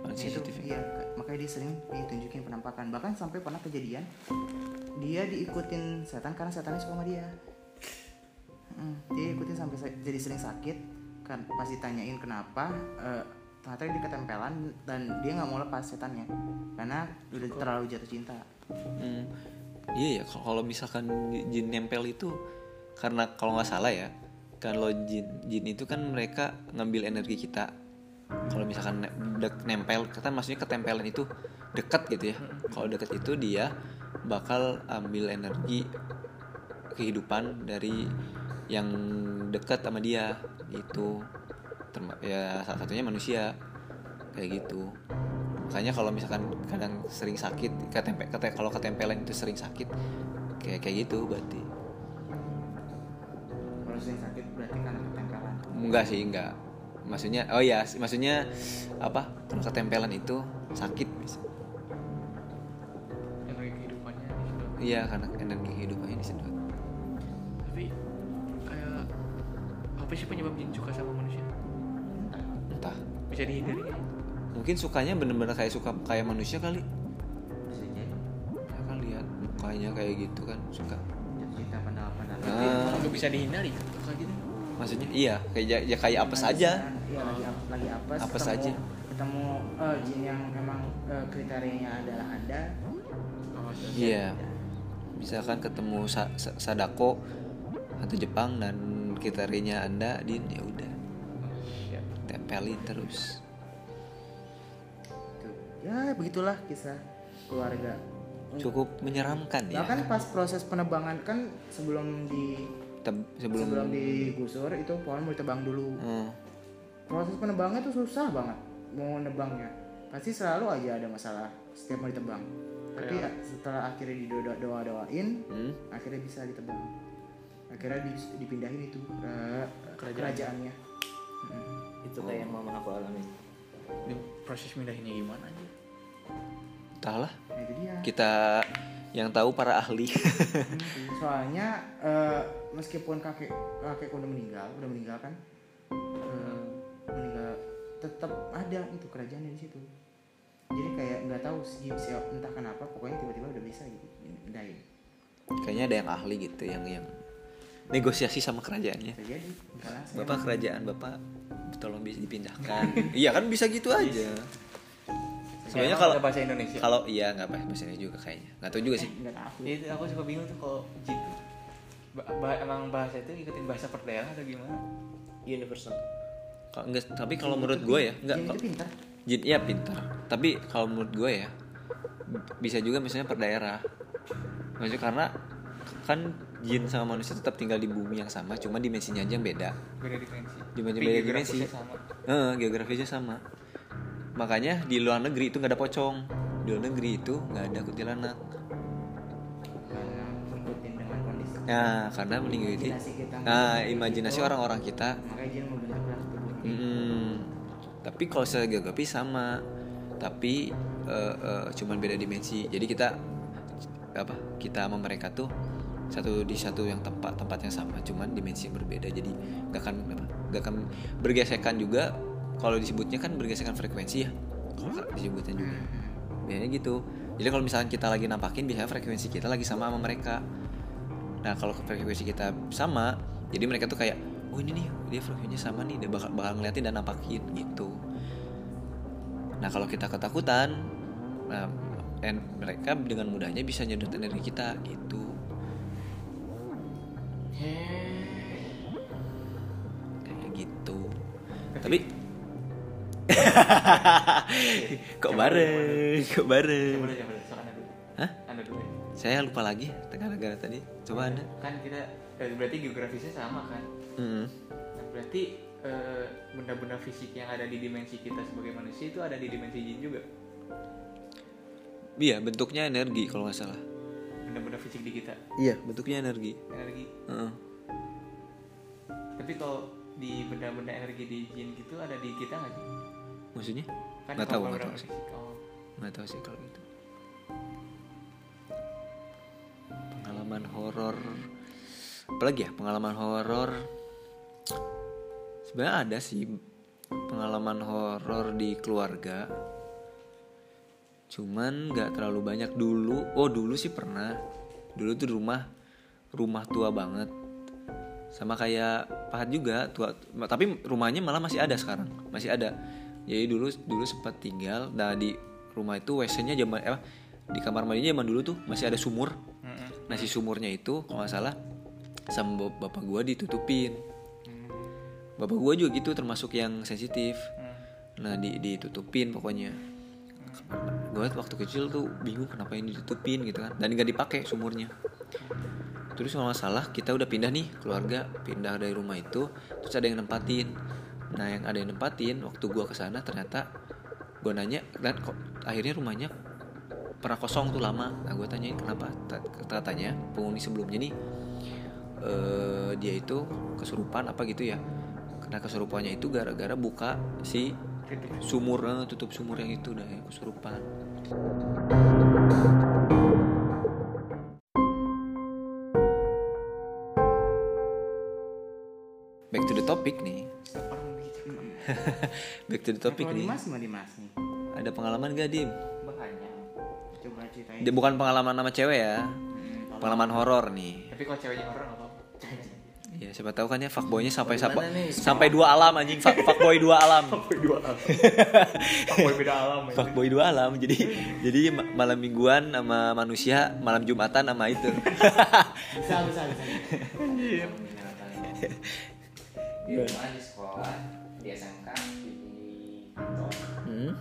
paling itu sensitif ya. iya ka- makanya dia sering ditunjukin penampakan bahkan sampai pernah kejadian dia diikutin setan karena setannya suka sama dia Mm, dia ikutin sampai sa- jadi sering sakit kan pas ditanyain kenapa eh, ternyata dia ketempelan dan dia nggak mau lepas setannya karena udah terlalu jatuh cinta Hmm. Iya ya kalau kalau misalkan jin nempel itu karena kalau nggak salah ya kalau jin jin itu kan mereka ngambil energi kita. Kalau misalkan ne- dek- nempel kan maksudnya ketempelan itu dekat gitu ya. Kalau dekat itu dia bakal ambil energi kehidupan dari yang dekat sama dia itu ya salah satunya manusia kayak gitu. Makanya kalau misalkan kadang sering sakit ketempe, kete- kalau ketempelan itu sering sakit kayak kayak gitu berarti kalau sering sakit berarti karena ketempelan enggak sih enggak. Maksudnya oh ya maksudnya apa ketempelan itu sakit bisa energi kehidupannya disedot. iya karena energi kehidupannya disedot tapi kayak apa sih penyebab jin suka sama manusia? Entah. Bisa dihindari mungkin sukanya bener-bener kayak suka kayak manusia kali. Bisa jadi. Ya kan lihat mukanya kayak gitu kan suka. Cinta pandang-pandang Ah. nggak bisa dihindari maksudnya iya kayak ya, ya kayak apa saja Iya lagi lagi apes. Apes ketemu- aja. Ketemu eh, jin yang memang eh, kriterianya adalah anda. oh, iya misalkan ketemu Sa- Sa- Sadako atau Jepang dan kriterianya anda din ya udah tempelin terus. Ya begitulah kisah keluarga. cukup menyeramkan ya Nah kan pas proses penebangan kan sebelum di sebelum, sebelum, digusur itu pohon mau ditebang dulu. Hmm, Proses penebangnya tuh susah banget mau nebangnya. Pasti selalu aja ada masalah setiap mau ditebang. Tapi ya, setelah akhirnya didoa doa doain, hmm, akhirnya bisa ditebang akhirnya di- dipindahin itu ke kerajaannya Hmm. Itu kayak yang mama aku alamin. Ini proses mindahinnya gimana aja entahlah nah itu dia kita yang tahu para ahli. Hmm, soalnya eh, meskipun kakek kakek udah meninggal udah meninggal kan eh, meninggal tetap ada itu kerajaannya di situ. Jadi kayak nggak tahu sih siapa entah kenapa pokoknya tiba-tiba udah bisa gitu pindahin kayaknya ada yang ahli gitu yang yang negosiasi sama kerajaannya. Jadi bapak kerajaan bapak tolong bisa dipindahkan. Iya kan bisa gitu aja sebenarnya kalau bahasa Indonesia. kalau iya nggak bahasa bahasa juga kayaknya. Nggak tahu juga sih. Nggak tahu Ya, itu aku suka bingung tuh kalau jin tuh ba- ba- emang bahasa itu ngikutin bahasa per daerah atau gimana? Universal. kalau enggak tapi kalau menurut gue ya enggak Jin itu pintar. Jin iya pintar. Tapi kalau menurut gue ya bisa juga misalnya per daerah. Maksudnya karena kan jin sama manusia tetap tinggal di bumi yang sama cuma dimensinya aja yang beda. Beda dimensi. Dimensi- beda geografisnya dimensi. sama. Eh, geografisnya sama makanya di luar negeri itu nggak ada pocong. Di luar negeri itu nggak ada kuntilanak. Nah karena mengikuti nah imajinasi orang-orang kita. Mm-mm. tapi kalau secara geografi sama. Tapi eh, eh, cuman beda dimensi. Jadi kita apa kita sama mereka tuh satu di satu yang tempat tempat yang sama. Cuman dimensi yang berbeda. Jadi nggak akan apa nggak akan bergesekan juga kalau disebutnya kan bergesekan frekuensi ya. Kalau disebutnya juga. Biasanya gitu. Jadi kalau misalnya kita lagi nampakin biasanya frekuensi kita lagi sama sama mereka. Nah kalau frekuensi kita sama jadi mereka tuh kayak oh ini nih dia frekuensinya sama nih dia bakal bakal ngeliatin dan nampakin gitu. Nah kalau kita ketakutan nah dan mereka dengan mudahnya bisa nyedot energi kita gitu. Kayak gitu. Tapi kok bareng? Kok bareng? Hah? anda dulu ya. saya lupa lagi negara-negara tadi. Coba anda. kan kita eh, berarti geografisnya sama kan? Mm-mm. Nah, berarti eh, benda-benda fisik yang ada di dimensi kita sebagai manusia itu ada di dimensi jin juga? Iya bentuknya energi kalau nggak salah. Benda-benda fisik di kita? Iya bentuknya energi. Energi? Heeh. tapi kalau di benda-benda energi di jin gitu ada di kita nggak sih maksudnya? Kan nggak tahu nggak tahu sih. oh. nggak tahu sih kalau gitu. Pengalaman horor. Apalagi ya pengalaman horor. Sebenarnya ada sih pengalaman horor di keluarga. Cuman nggak terlalu banyak dulu. Oh dulu sih pernah. Dulu tuh rumah rumah tua banget. Sama kayak pahat juga tua tapi rumahnya malah masih ada sekarang. Masih ada jadi dulu dulu sempat tinggal nah di rumah itu wc-nya zaman eh, di kamar mandinya zaman dulu tuh masih ada sumur. Nah si sumurnya itu kalau nggak salah sama bap- bapak gua ditutupin. Bapak gua juga gitu termasuk yang sensitif. Nah di ditutupin pokoknya. Gue waktu kecil tuh bingung kenapa ini ditutupin gitu kan dan nggak dipakai sumurnya. Terus kalau nggak salah kita udah pindah nih keluarga pindah dari rumah itu terus ada yang nempatin nah yang ada yang nempatin waktu gua ke sana ternyata gue nanya dan kok akhirnya rumahnya pernah kosong tuh lama? Nah gue tanyain kenapa? Ta- katanya penghuni sebelumnya nih eh, dia itu kesurupan apa gitu ya? Kena kesurupannya itu gara-gara buka si sumur eh, tutup sumur yang itu dah yang kesurupan. Back to the topic nih. back to the topic nih. Dimas gimana Dimas nih? ada pengalaman gak dim? Banyak. Coba ceritain. dia bukan pengalaman sama cewek ya. Hmm, pengalaman horor nih. Tapi kalau ceweknya nggak apa-apa. ya siapa tahu kan ya fuckboynya sampai sampai sampai dua alam anjing. Fuck, fuckboy dua alam. Dua alam. Apa beda alam ya? fuckboy dua alam. Jadi jadi ma- malam mingguan sama manusia malam jumatan sama itu. Bisa bisa bisa. rumah di sekolah di SMK di kantor Hmm.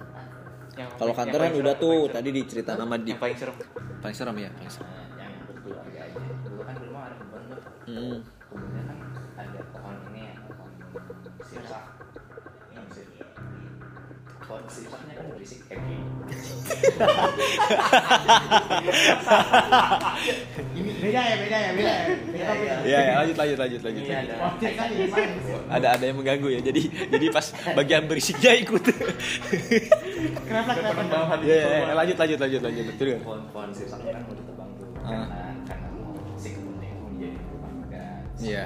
Kalau kantor kan udah tuh tadi diceritain sama serem. di Yang paling serem. paling serem ya paling serem Nah, yang berkeluarga aja dulu kan di rumah ada kebun tuh Hmm. kebunnya kan ada pohon ini ya pohon sirsak sir pohon sirsaknya kan berisik kayak gini Ini beda ya beda ya beda ya. Iya, ya lanjut lanjut lanjut lanjut. Iya, lanjut. ada. Oh, ada ada yang mengganggu ya. Jadi jadi pas bagian berisiknya ikut. Kenapa kenapa? Iya, iya. lanjut lanjut lanjut lanjut. Betul kan pohon-pohon sirsaknya kan mau ditebang tuh Ah. karena karena mau si kebunnya itu menjadi rumah dan Iya.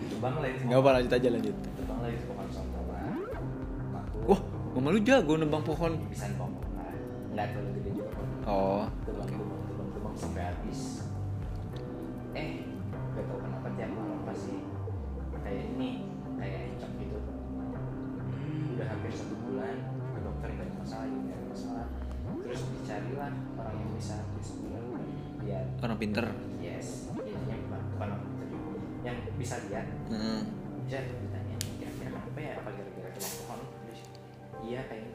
ditebang lah itu. Nggak apa lanjut aja lanjut. Ditebang lah itu pohon sontara aku wah mama lu jago nebang pohon. Bisa nebang pohon nggak terlalu gede juga oh tebang tebang tebang tebang sampai habis. Eh gak tau kenapa tiap malam pasti kayak ini kayak encok gitu. Udah hampir satu bulan ke dokter nggak ada masalah nggak ada masalah. Terus dicarilah orang yang bisa bilang lihat orang pinter. Yes intinya bukan bukan orang juga. Yang bisa lihat. Hmm. bisa ditanya kira-kira kenapa ya? Apa gara-gara pohon Terus, iya kayaknya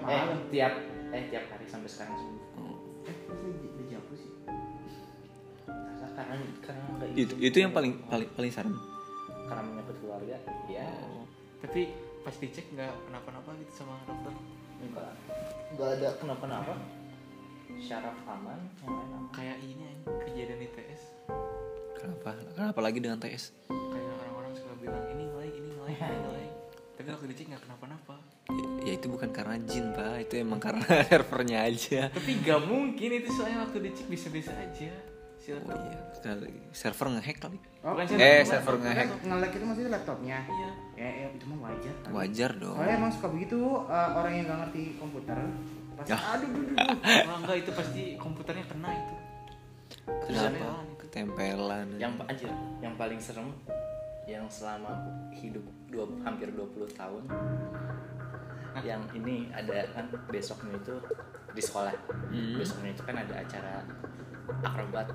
Tiap eh malam. tiap eh tiap hari sampai sekarang sembuh Eh, jauh sih. karena karena nggak itu itu yang paling paling paling serem karena menyangkut keluarga ya Tapi pas dicek nggak kenapa-napa gitu sama dokter. enggak enggak ada kenapa-napa syaraf aman yang lain aman Kayak ini kejadian di TS. kenapa kenapa lagi dengan TS Kayak orang-orang suka bilang ini ngelai, ini ngelai, ini ngelai. Tapi waktu dicek nggak kenapa-napa. ya, ya itu bukan karena jin pak itu emang karena servernya aja Tapi nggak mungkin itu soalnya waktu dicek bisa-bisa aja. oh iya sekali- server ngehack kali Oh, Bukan nge- eh server ngehack nge-lag itu maksudnya laptopnya. Iya. Ya, ya itu mah wajar. kan. wajar dong Soalnya emang suka begitu eh, orang yang gak ngerti komputer. Pas Ya. aduh duh, duh, duh. Wah, enggak itu pasti komputernya kena itu. kenapa ketempelan yang anjir yang paling serem yang selama hidup dua, hampir 20 tahun yang ini ada kan besoknya itu di sekolah Hmm. besoknya itu kan ada acara akrobat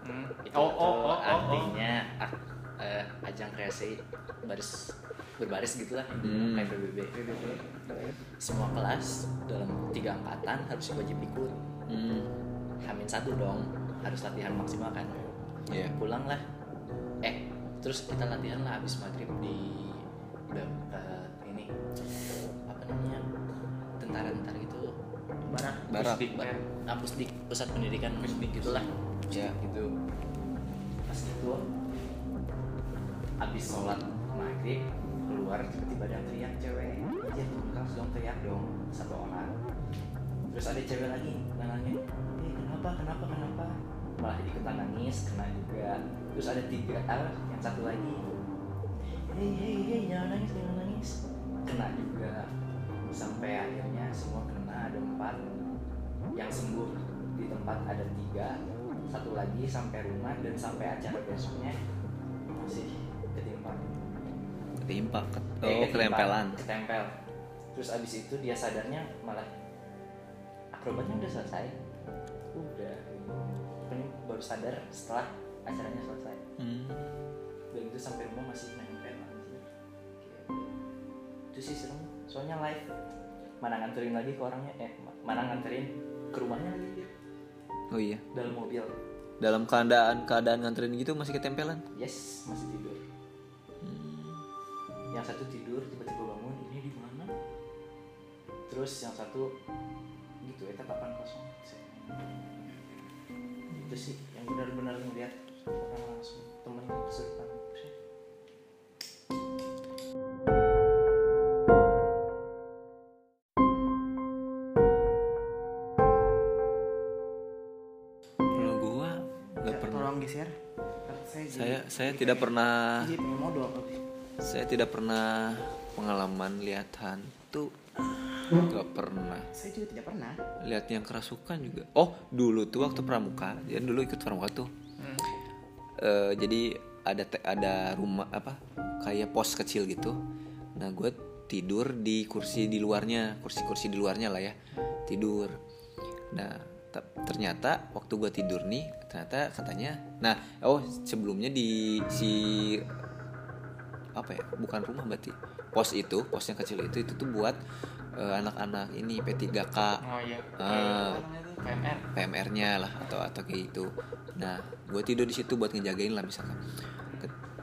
Hmm. itu Oh, oh, oh, oh, oh. artinya ak- eh, ajang kreasi baris berbaris gitulah Hmm. kayak PBB semua kelas dalam tiga angkatan harus wajib ikut hmm. Hamin satu dong harus latihan maksimal kan Iya. pulang lah eh terus kita latihan lah habis maghrib di udah eh, ini apa namanya tentara-tentara gitu. Barak. Barak. Pusdik, Ba- ah, Pusdik, pusat pendidikan Pusdik gitulah. Ya. gitu. Pas itu habis sholat maghrib keluar tiba-tiba ada yang teriak cewek. Aja langsung teriak dong satu orang. Terus ada cewek lagi nanya eh kenapa kenapa kenapa malah ikutan nangis kena juga. Terus ada tiga ah, yang satu lagi. Hei hei hei jangan nangis jangan nangis. Kena juga. Sampai akhirnya semua kena ada empat. Yang sembuh di tempat ada tiga. Satu lagi sampai rumah dan sampai acara besoknya masih ketimpa. Ketimpa ke- Eh, oh ketimpa, ketempelan. ketempel. Terus abis itu dia sadarnya malah akrobatnya udah selesai baru sadar setelah acaranya selesai. Hmm. dan itu sampai rumah masih nempel. Kayak, itu sih serem. Soalnya live mana nganterin lagi ke orangnya? Eh mana nganterin ke rumahnya lagi? Dia oh iya. Dalam mobil. Dalam keadaan keadaan nganterin gitu masih ketempelan? Yes masih tidur. Yang satu tidur tiba-tiba bangun ini di mana? Terus yang satu gitu eta papan kosong itu sih yang benar-benar ngeliat orang langsung temen kesurupan kalau gua nggak pernah. tolong geser saya saya saya tidak pernah saya tidak pernah pengalaman lihat hantu nggak pernah. Saya juga tidak pernah. Lihat yang kerasukan juga. Oh dulu tuh waktu pramuka. Jadi dulu ikut pramuka tuh. Eh, jadi ada te- ada rumah apa kayak pos kecil gitu. Nah gue tidur di kursi di luarnya kursi-kursi di luarnya lah ya. Tidur. Nah ta- ternyata waktu gue tidur nih ternyata katanya nah oh sebelumnya di si apa ya bukan rumah berarti. Pos itu pos yang kecil itu itu tuh buat eh, anak-anak ini P3K oh iya namanya tuh PMR PMR-nya lah atau atau kayak gitu. Nah, gue tidur di situ buat ngejagain lah misalkan.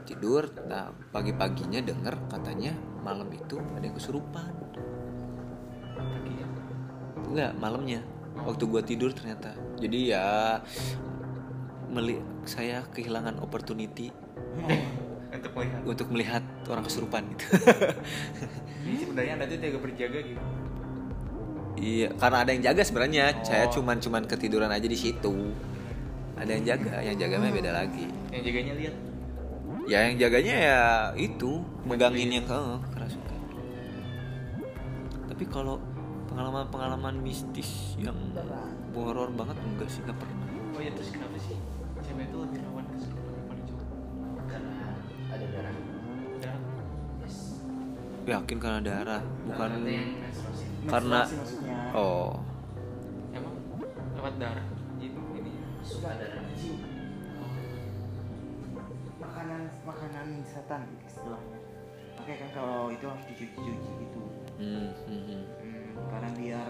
Tidur, nah pagi-paginya denger katanya malam itu ada yang kesurupan. paginya Enggak, malamnya. Waktu gue tidur ternyata. Jadi ya meli saya kehilangan opportunity untuk melihat untuk melihat orang kesurupan gitu. ini sebenarnya anda tuh jaga berjaga gitu iya, karena ada yang jaga sebenarnya. Saya Oh. cuman cuman ketiduran aja di situ. Ada yang jaga, yang jaga mah beda lagi. yang jaganya lihat Ya yang jaganya ya itu megangin yang ke kerasukan. Tapi kalau pengalaman-pengalaman mistis yang horor banget enggak sih nggak pernah. oh ya terus kenapa sih cewek itu lebih rawan kesurupan Yakin karena darah, bukan karena oh. Emang lewat darah gitu ini? Suka ada darah kecil makanan makanan setan istilahnya. Oke kan kalau itu harus dicuci-cuci gitu. Hmm, hmm, hmm. hmm, karena biar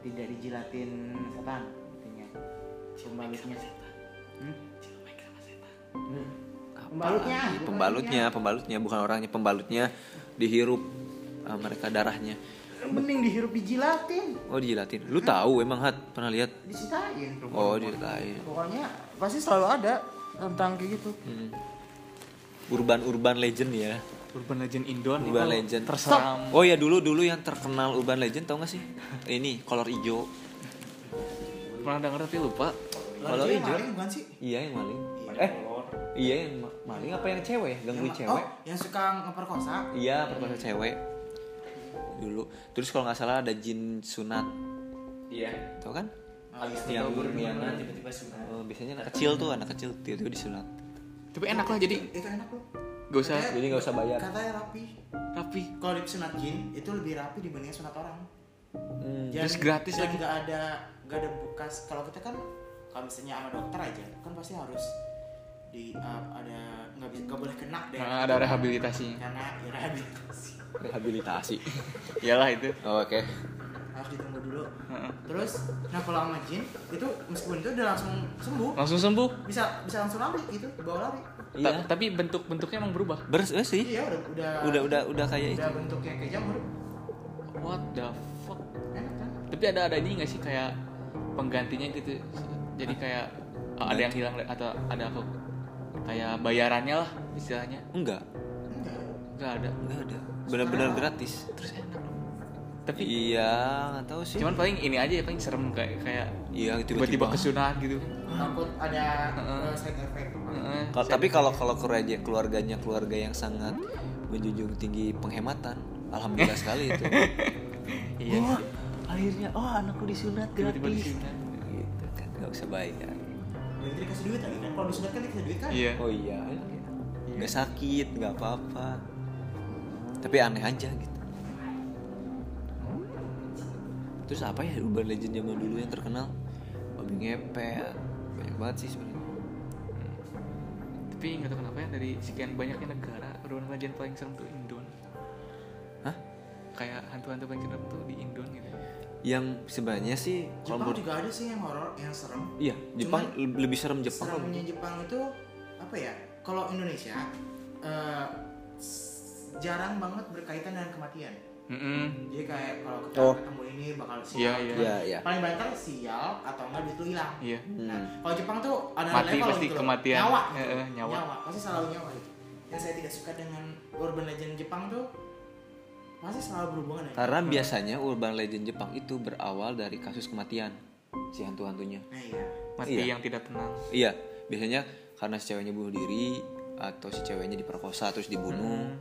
tidak dijilatin setan intinya. Pembalutnya. hmm? Hmm. pembalutnya pembalutnya, pembalutnya bukan orangnya, pembalutnya dihirup ah, mereka darahnya. mending dihirup dijilatin Oh dijilatin. Lu tahu emang hat pernah lihat? disitain Oh diceritain. pokoknya pasti selalu ada tentang kayak gitu Hmm. Urban urban legend ya. Urban Legend Indon Urban itu Legend. terseram Oh ya dulu dulu yang terkenal Urban Legend tau gak sih? Ini kolor hijau. pernah denger tapi lupa dia hijau. maling bukan sih Iya yang maling. Eh iya yang ma- maling apa yang cewek? Gangguin cewek? oh, yang suka ngeperkosa Iya perkosa cewek. Dulu. Terus kalau nggak salah ada jin sunat. iya Tau kan? abis Yang- yang- tiba-tiba sunat Oh, biasanya anak kecil tuh anak kecil tiba-tiba disunat. tapi enak lah jadi itu enak loh gak usah Katanya- Jadi nggak usah bayar. katanya rapi rapi kalau di sunat jin itu lebih rapi dibandingin sunat orang Hmm. Dan- Terus gratis lagi. nggak ada nggak ada bekas kalau kita kan kalau misalnya sama dokter aja kan pasti harus di uh, ada nggak boleh kena deh. Nah, ada rehabilitasi karena ya rehabilitasi. Rehabilitasi. iyalah itu. Oh, Oke. harus ditunggu dulu. Heeh. terus nah kalau sama jin itu meskipun itu udah langsung sembuh langsung sembuh. bisa bisa langsung lari gitu bawa lari. Iya. Ta- tapi bentuk bentuknya emang berubah. Beres eh, sih. iya udah udah Udah udah udah kayak itu. udah bentuknya kayak jamur. What the fuck? Enak kan? Tapi ada ada ini nggak sih kayak penggantinya gitu? Jadi kayak uh, ada yang hilang atau ada apa kayak bayarannya lah istilahnya Enggak. enggak nggak ada Enggak ada. Benar-benar gratis. terus enak tapi Iya, nggak tahu sih. cuman paling ini aja ya paling serem kayak kayak iya tiba-tiba kesunat gitu takut ada uh, side effect Heeh. Kalau- tapi kalau kalau keluarga keluarganya keluarga yang sangat menjunjung tinggi penghematan, alhamdulillah sekali itu. iya Wah, akhirnya oh anakku disunat gratis. Tiba-tiba disunat. Gitu kan, nggak usah bayar. Berarti dikasih duit lagi kan kalau disunat kan dikasih duit kan iya Oh iya, enak ya. Nggak sakit, nggak apa-apa. Tapi aneh aja gitu. Terus apa ya urban legend zaman dulu yang terkenal? Babi ngepet. Banyak banget sih sebenarnya. tapi nggak tahu kenapa ya dari sekian banyaknya negara urban legend paling serem tuh Indon Hah? kayak hantu-hantu paling serem tuh di Indo gitu yang sebenarnya sih kalau Jepang menurut juga ada sih yang horor yang serem iya Jepang le- lebih serem Jepang seremnya Jepang itu apa ya kalau Indonesia eh, s- jarang banget berkaitan dengan kematian Mm-mm. jadi kayak kalau kita Oh. ketemu ini bakal sial Iya, iya. Iya, iya. paling banter sial atau enggak duit lu hilang iya Nah, Hmm. kalau Jepang tuh ada Mati level pasti gitu loh. kematian. Nyawa, gitu. eh, nyawa. pasti selalu nyawa gitu. Yang saya tidak suka dengan urban legend Jepang tuh pasti selalu berhubungan dengan Karena biasanya urban legend Jepang itu berawal dari kasus kematian si hantu-hantunya. Nah, iya. mati Iya. yang tidak tenang Iya, biasanya karena si ceweknya bunuh diri atau si ceweknya diperkosa terus dibunuh. Hmm.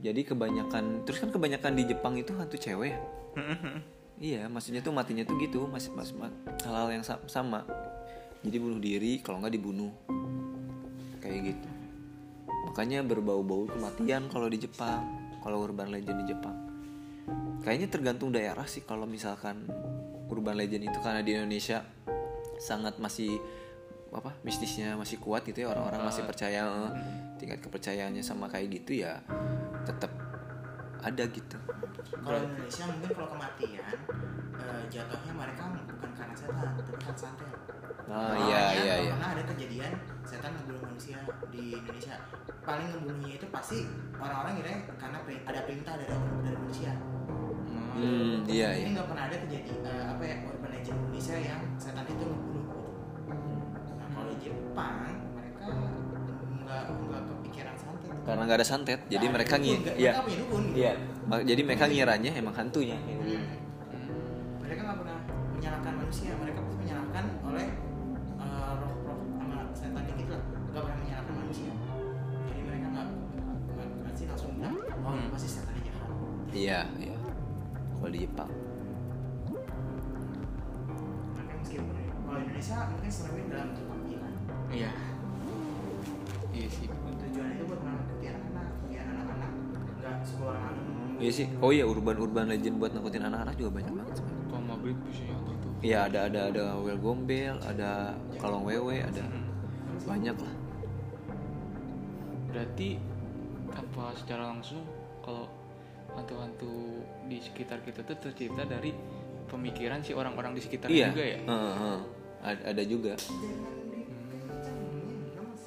Jadi kebanyakan terus kan kebanyakan di Jepang itu hantu cewek. ya? Iya, maksudnya tuh matinya tuh gitu, masih mas, ma- hal-hal yang sa- sama. Jadi bunuh diri kalau nggak dibunuh. Kayak gitu. Makanya berbau-bau kematian kalau di Jepang, kalau urban legend di Jepang. Kayaknya tergantung daerah sih kalau misalkan urban legend itu karena di Indonesia sangat masih apa mistisnya masih kuat gitu ya orang-orang masih percaya eh, tingkat kepercayaannya sama kayak gitu ya tetap ada gitu Kalau Indonesia mungkin kalau kematian eh, jatuhnya mereka bukan karena setan, tapi kan santet. Ah Makanya iya iya iya Pernah ada kejadian setan ngebunuh manusia di Indonesia. Paling ngebunuhnya itu pasti orang-orang kira karena ada perintah dari dari manusia. hmm iya iya Ini nggak pernah ada kejadian eh, apa ya urban legend Indonesia yang setan itu ngebunuh. gitu. Nah kalau di Jepang mereka nggak nggak kepikiran santet. karena nggak ada santet jadi ada mereka dukun, ngi nggak- iya gitu. iya jadi mereka ngiranya emang hantunya Hmm. Mereka nggak pernah menyalahkan manusia, mereka pasti menyalahkan oleh oh ini pasti setannya jahat. iya iya kalau di Jepang Mereka meskipun kalau Indonesia mungkin seremnya dalam bentuk panggilan. iya iya sih Tujuannya itu buat menakuti anak-anak, biar anak-anak nggak sekolah malam. iya sih oh iya urban urban legend buat nakutin anak-anak juga banyak banget sebenarnya. kalau maghrib bisa nyontoh tuh Iya ada ada ada wel gombel, ada kalong wewe, ada banyak lah. berarti tanpa secara langsung kalau hantu-hantu di sekitar kita tuh tercipta dari pemikiran si orang-orang di sekitar iya. juga ya Heeh, heeh. Ada, ada juga.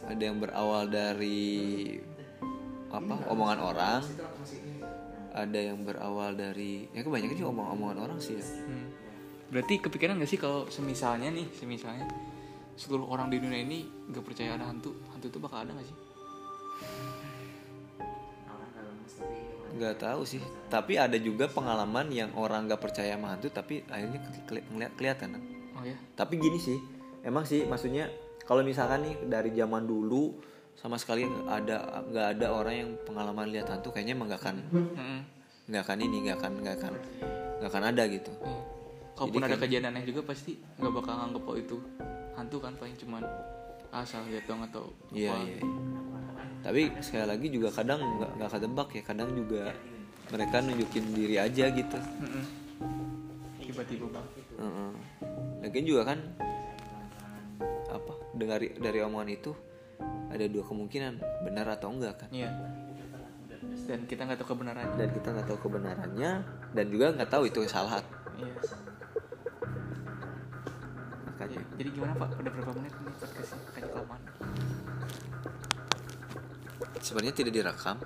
Ada yang berawal dari apa omongan orang, ada yang berawal dari ya kebanyakan sih omong-omongan orang sih ya. Hmm. Berarti kepikiran gak sih kalau semisalnya nih, semisalnya seluruh orang di dunia ini gak percaya ada hantu, hantu itu bakal ada gak sih? Nggak tahu sih. Tapi ada juga pengalaman yang orang nggak percaya sama hantu tapi akhirnya ke- keli- ngeliat- kelihatan. Oh ya? Tapi gini sih, emang sih maksudnya kalau misalkan nih dari zaman dulu sama sekali nggak ada nggak ada orang yang pengalaman lihat hantu kayaknya emang nggak akan nggak akan ini nggak akan nggak akan nggak akan ada gitu. Iya. Kalaupun Jadi ada kan- kejadian aneh juga pasti nggak bakal nganggep oh itu hantu kan paling cuman asal lihat dong atau Iya apa. iya. Tapi sekali lagi juga kadang nggak nggak kedebak ya kadang juga mereka nunjukin diri aja gitu. Tiba-tiba bang. Heeh. Lagian juga kan apa dari dari omongan itu ada dua kemungkinan benar atau enggak kan. Iya. Dan kita nggak tahu kebenarannya. dan kita nggak tahu kebenarannya dan juga nggak tahu itu salah Iya. makanya Iya. Jadi gimana pak? Udah berapa menit nih podcastnya? Kayaknya kelamaan. Sebenarnya tidak direkam.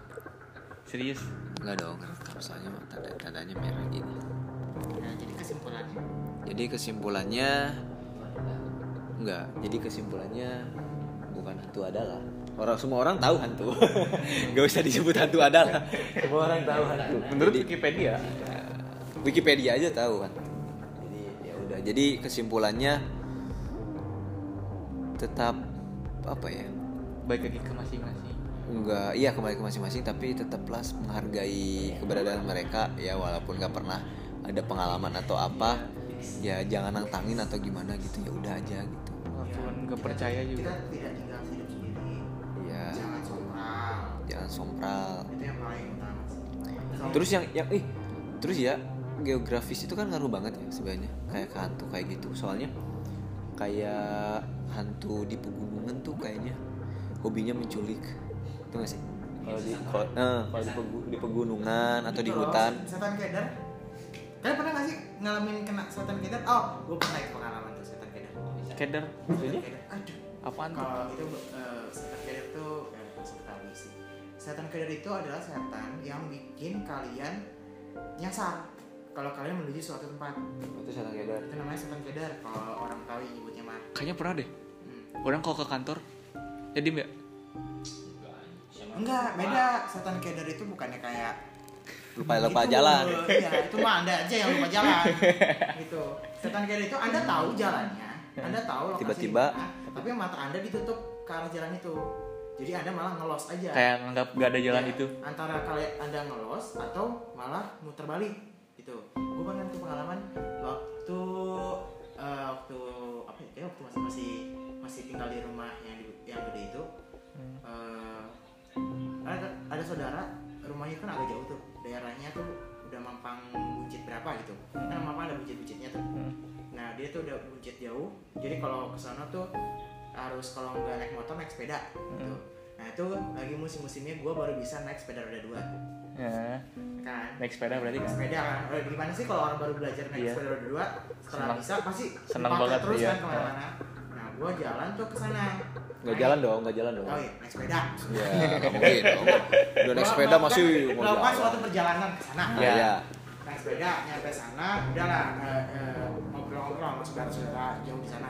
Serius? nggak dong rekam. Soalnya tanda tandanya merah gini. Nah, jadi kesimpulannya? Jadi kesimpulannya nggak jadi kesimpulannya bukan hantu adalah. Orang semua orang tahu hantu. Nggak usah disebut hantu adalah. Semua orang tahu hantu. Menurut Jadi- Wikipedia, Ya, Wikipedia aja tahu kan jadi ya udah. Jadi kesimpulannya tetap apa ya? Baik lagi ke masing-masing. Enggak iya kembali ke masing-masing tapi tetaplah menghargai keberadaan mereka ya walaupun nggak pernah ada pengalaman atau apa ya jangan nantangin atau gimana gitu ya udah aja gitu. Walaupun nggak percaya kita juga. tidak tinggal hidup sendiri. Ya jangan sompral itu yang paling utama sih. terus yang yang ih terus ya geografis itu kan ngaruh banget ya sebenarnya kayak ke hantu kayak gitu. Soalnya kayak hantu di pegunungan tuh kayaknya hobinya menculik itu gak sih. Kalau di kalau eh, kalau di, pegu- di pegunungan atau di Gitu hutan. Setan keder? Kalian pernah gak sih ngalamin kena setan keder? Oh gue pernah itu pengalaman tuh setan keder. Keder. setan Jadi keder. Aduh. Apaan tuh? kalau itu eh, setan keder tuh eh, tahu sih. Setan keder itu adalah setan yang bikin kalian nyasar. Kalau kalian menuju suatu tempat. Itu setan keder. Itu namanya setan keder. Kalau orang tahu nyebutnya mah Kayaknya pernah deh. Hmm. Orang kalau ke kantor jadi mbak enggak beda setan keder itu bukannya kayak lupa lupa Itu, jalan Iya, itu mah Anda aja yang lupa jalan. gitu. Setan kiri itu Anda tahu jalannya, Anda tahu lokasi Tiba-tiba- tapi mata Anda ditutup ke arah jalan itu. Jadi Anda malah ngelos aja. kayak nganggap gak ada jalan Iya, itu. Antara kalian Anda ngelos atau malah muter balik gitu. Gue pernah tuh pengalaman waktu eh, waktu apa ya? Waktu masih masih masih tinggal di rumah yang di, yang gede itu. Eh, ada ada saudara rumahnya kan agak jauh tuh. Daerahnya tuh udah mampang buncit berapa gitu. Kan mampang ada buncit-buncitnya tuh. Nah dia tuh udah buncit jauh. Jadi kalau ke sana tuh harus kalau nggak naik motor naik sepeda gitu. Nah itu lagi musim-musimnya gue baru bisa naik sepeda roda dua. Ya, kan? Naik sepeda berarti kan. sepeda kan? Eh, gimana sih kalau orang baru belajar naik Iya. sepeda roda dua? Setelah Senang. bisa pasti Senang banget, terus iya. kan ke mana-mana. Nah gue jalan tuh ke sana nggak jalan dong nggak jalan dong. Oh iya naik sepeda. Ya nggak mungkin dong. Udah naik sepeda masih mau melakukan jalan. suatu perjalanan ke sana. Ya ya naik sepeda nyampe sana udahlah eh, eh, ngobrol-ngobrol sama saudara-saudara jauh di sana.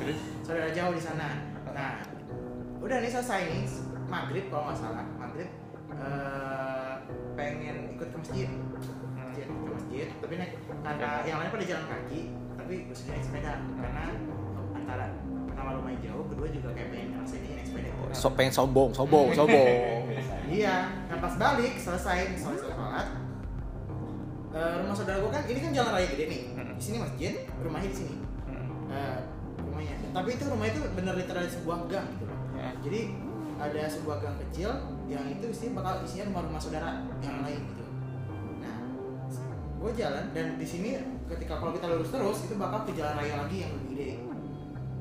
Terus saudara jauh di sana. Nah udah nih selesai nih maghrib kalau nggak salah. Maghrib eh, pengen ikut ke masjid. Masjid ke masjid. Tapi naik karena yang lain pada jalan kaki tapi gue sendiri naik sepeda. Karena antara pertama lumayan jauh kedua juga kayak pengen ngerasain ini naik sepeda so, pengen sombong sombong sombong Iya, nah pas balik selesai selesai sholat. eh, rumah saudara gue kan ini kan jalan raya gede nih. Di sini masjid, rumahnya di sini. Eh, rumahnya. Tapi itu rumah itu bener literal sebuah gang gitu loh. Ya. Jadi ada sebuah gang kecil yang itu isinya bakal isinya rumah-rumah saudara yang lain gitu. Nah, gue jalan dan di sini ketika kalau kita lurus terus itu bakal ke jalan raya lagi yang lebih gede.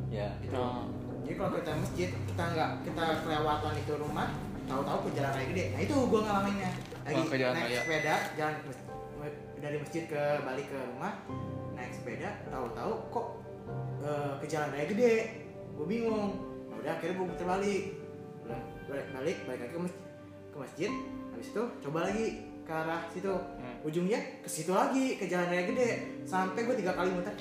Ya Gitu. Oh. Jadi kalau kita masjid kita nggak kita kelewatan itu rumah, tahu-tahu ke jalan raya gede. Nah itu gue ngalaminnya. Lagi Oh, ke jalan naik raya. sepeda, jalan dari masjid ke balik ke rumah, naik sepeda, tahu-tahu kok eh, ke jalan raya gede. Gue bingung. Nah, udah akhirnya gue putar balik. Balik balik balik lagi ke masjid, ke masjid. Habis itu coba lagi ke arah situ. Hmm. Ujungnya ke situ lagi ke jalan raya gede. Sampai gue tiga kali muter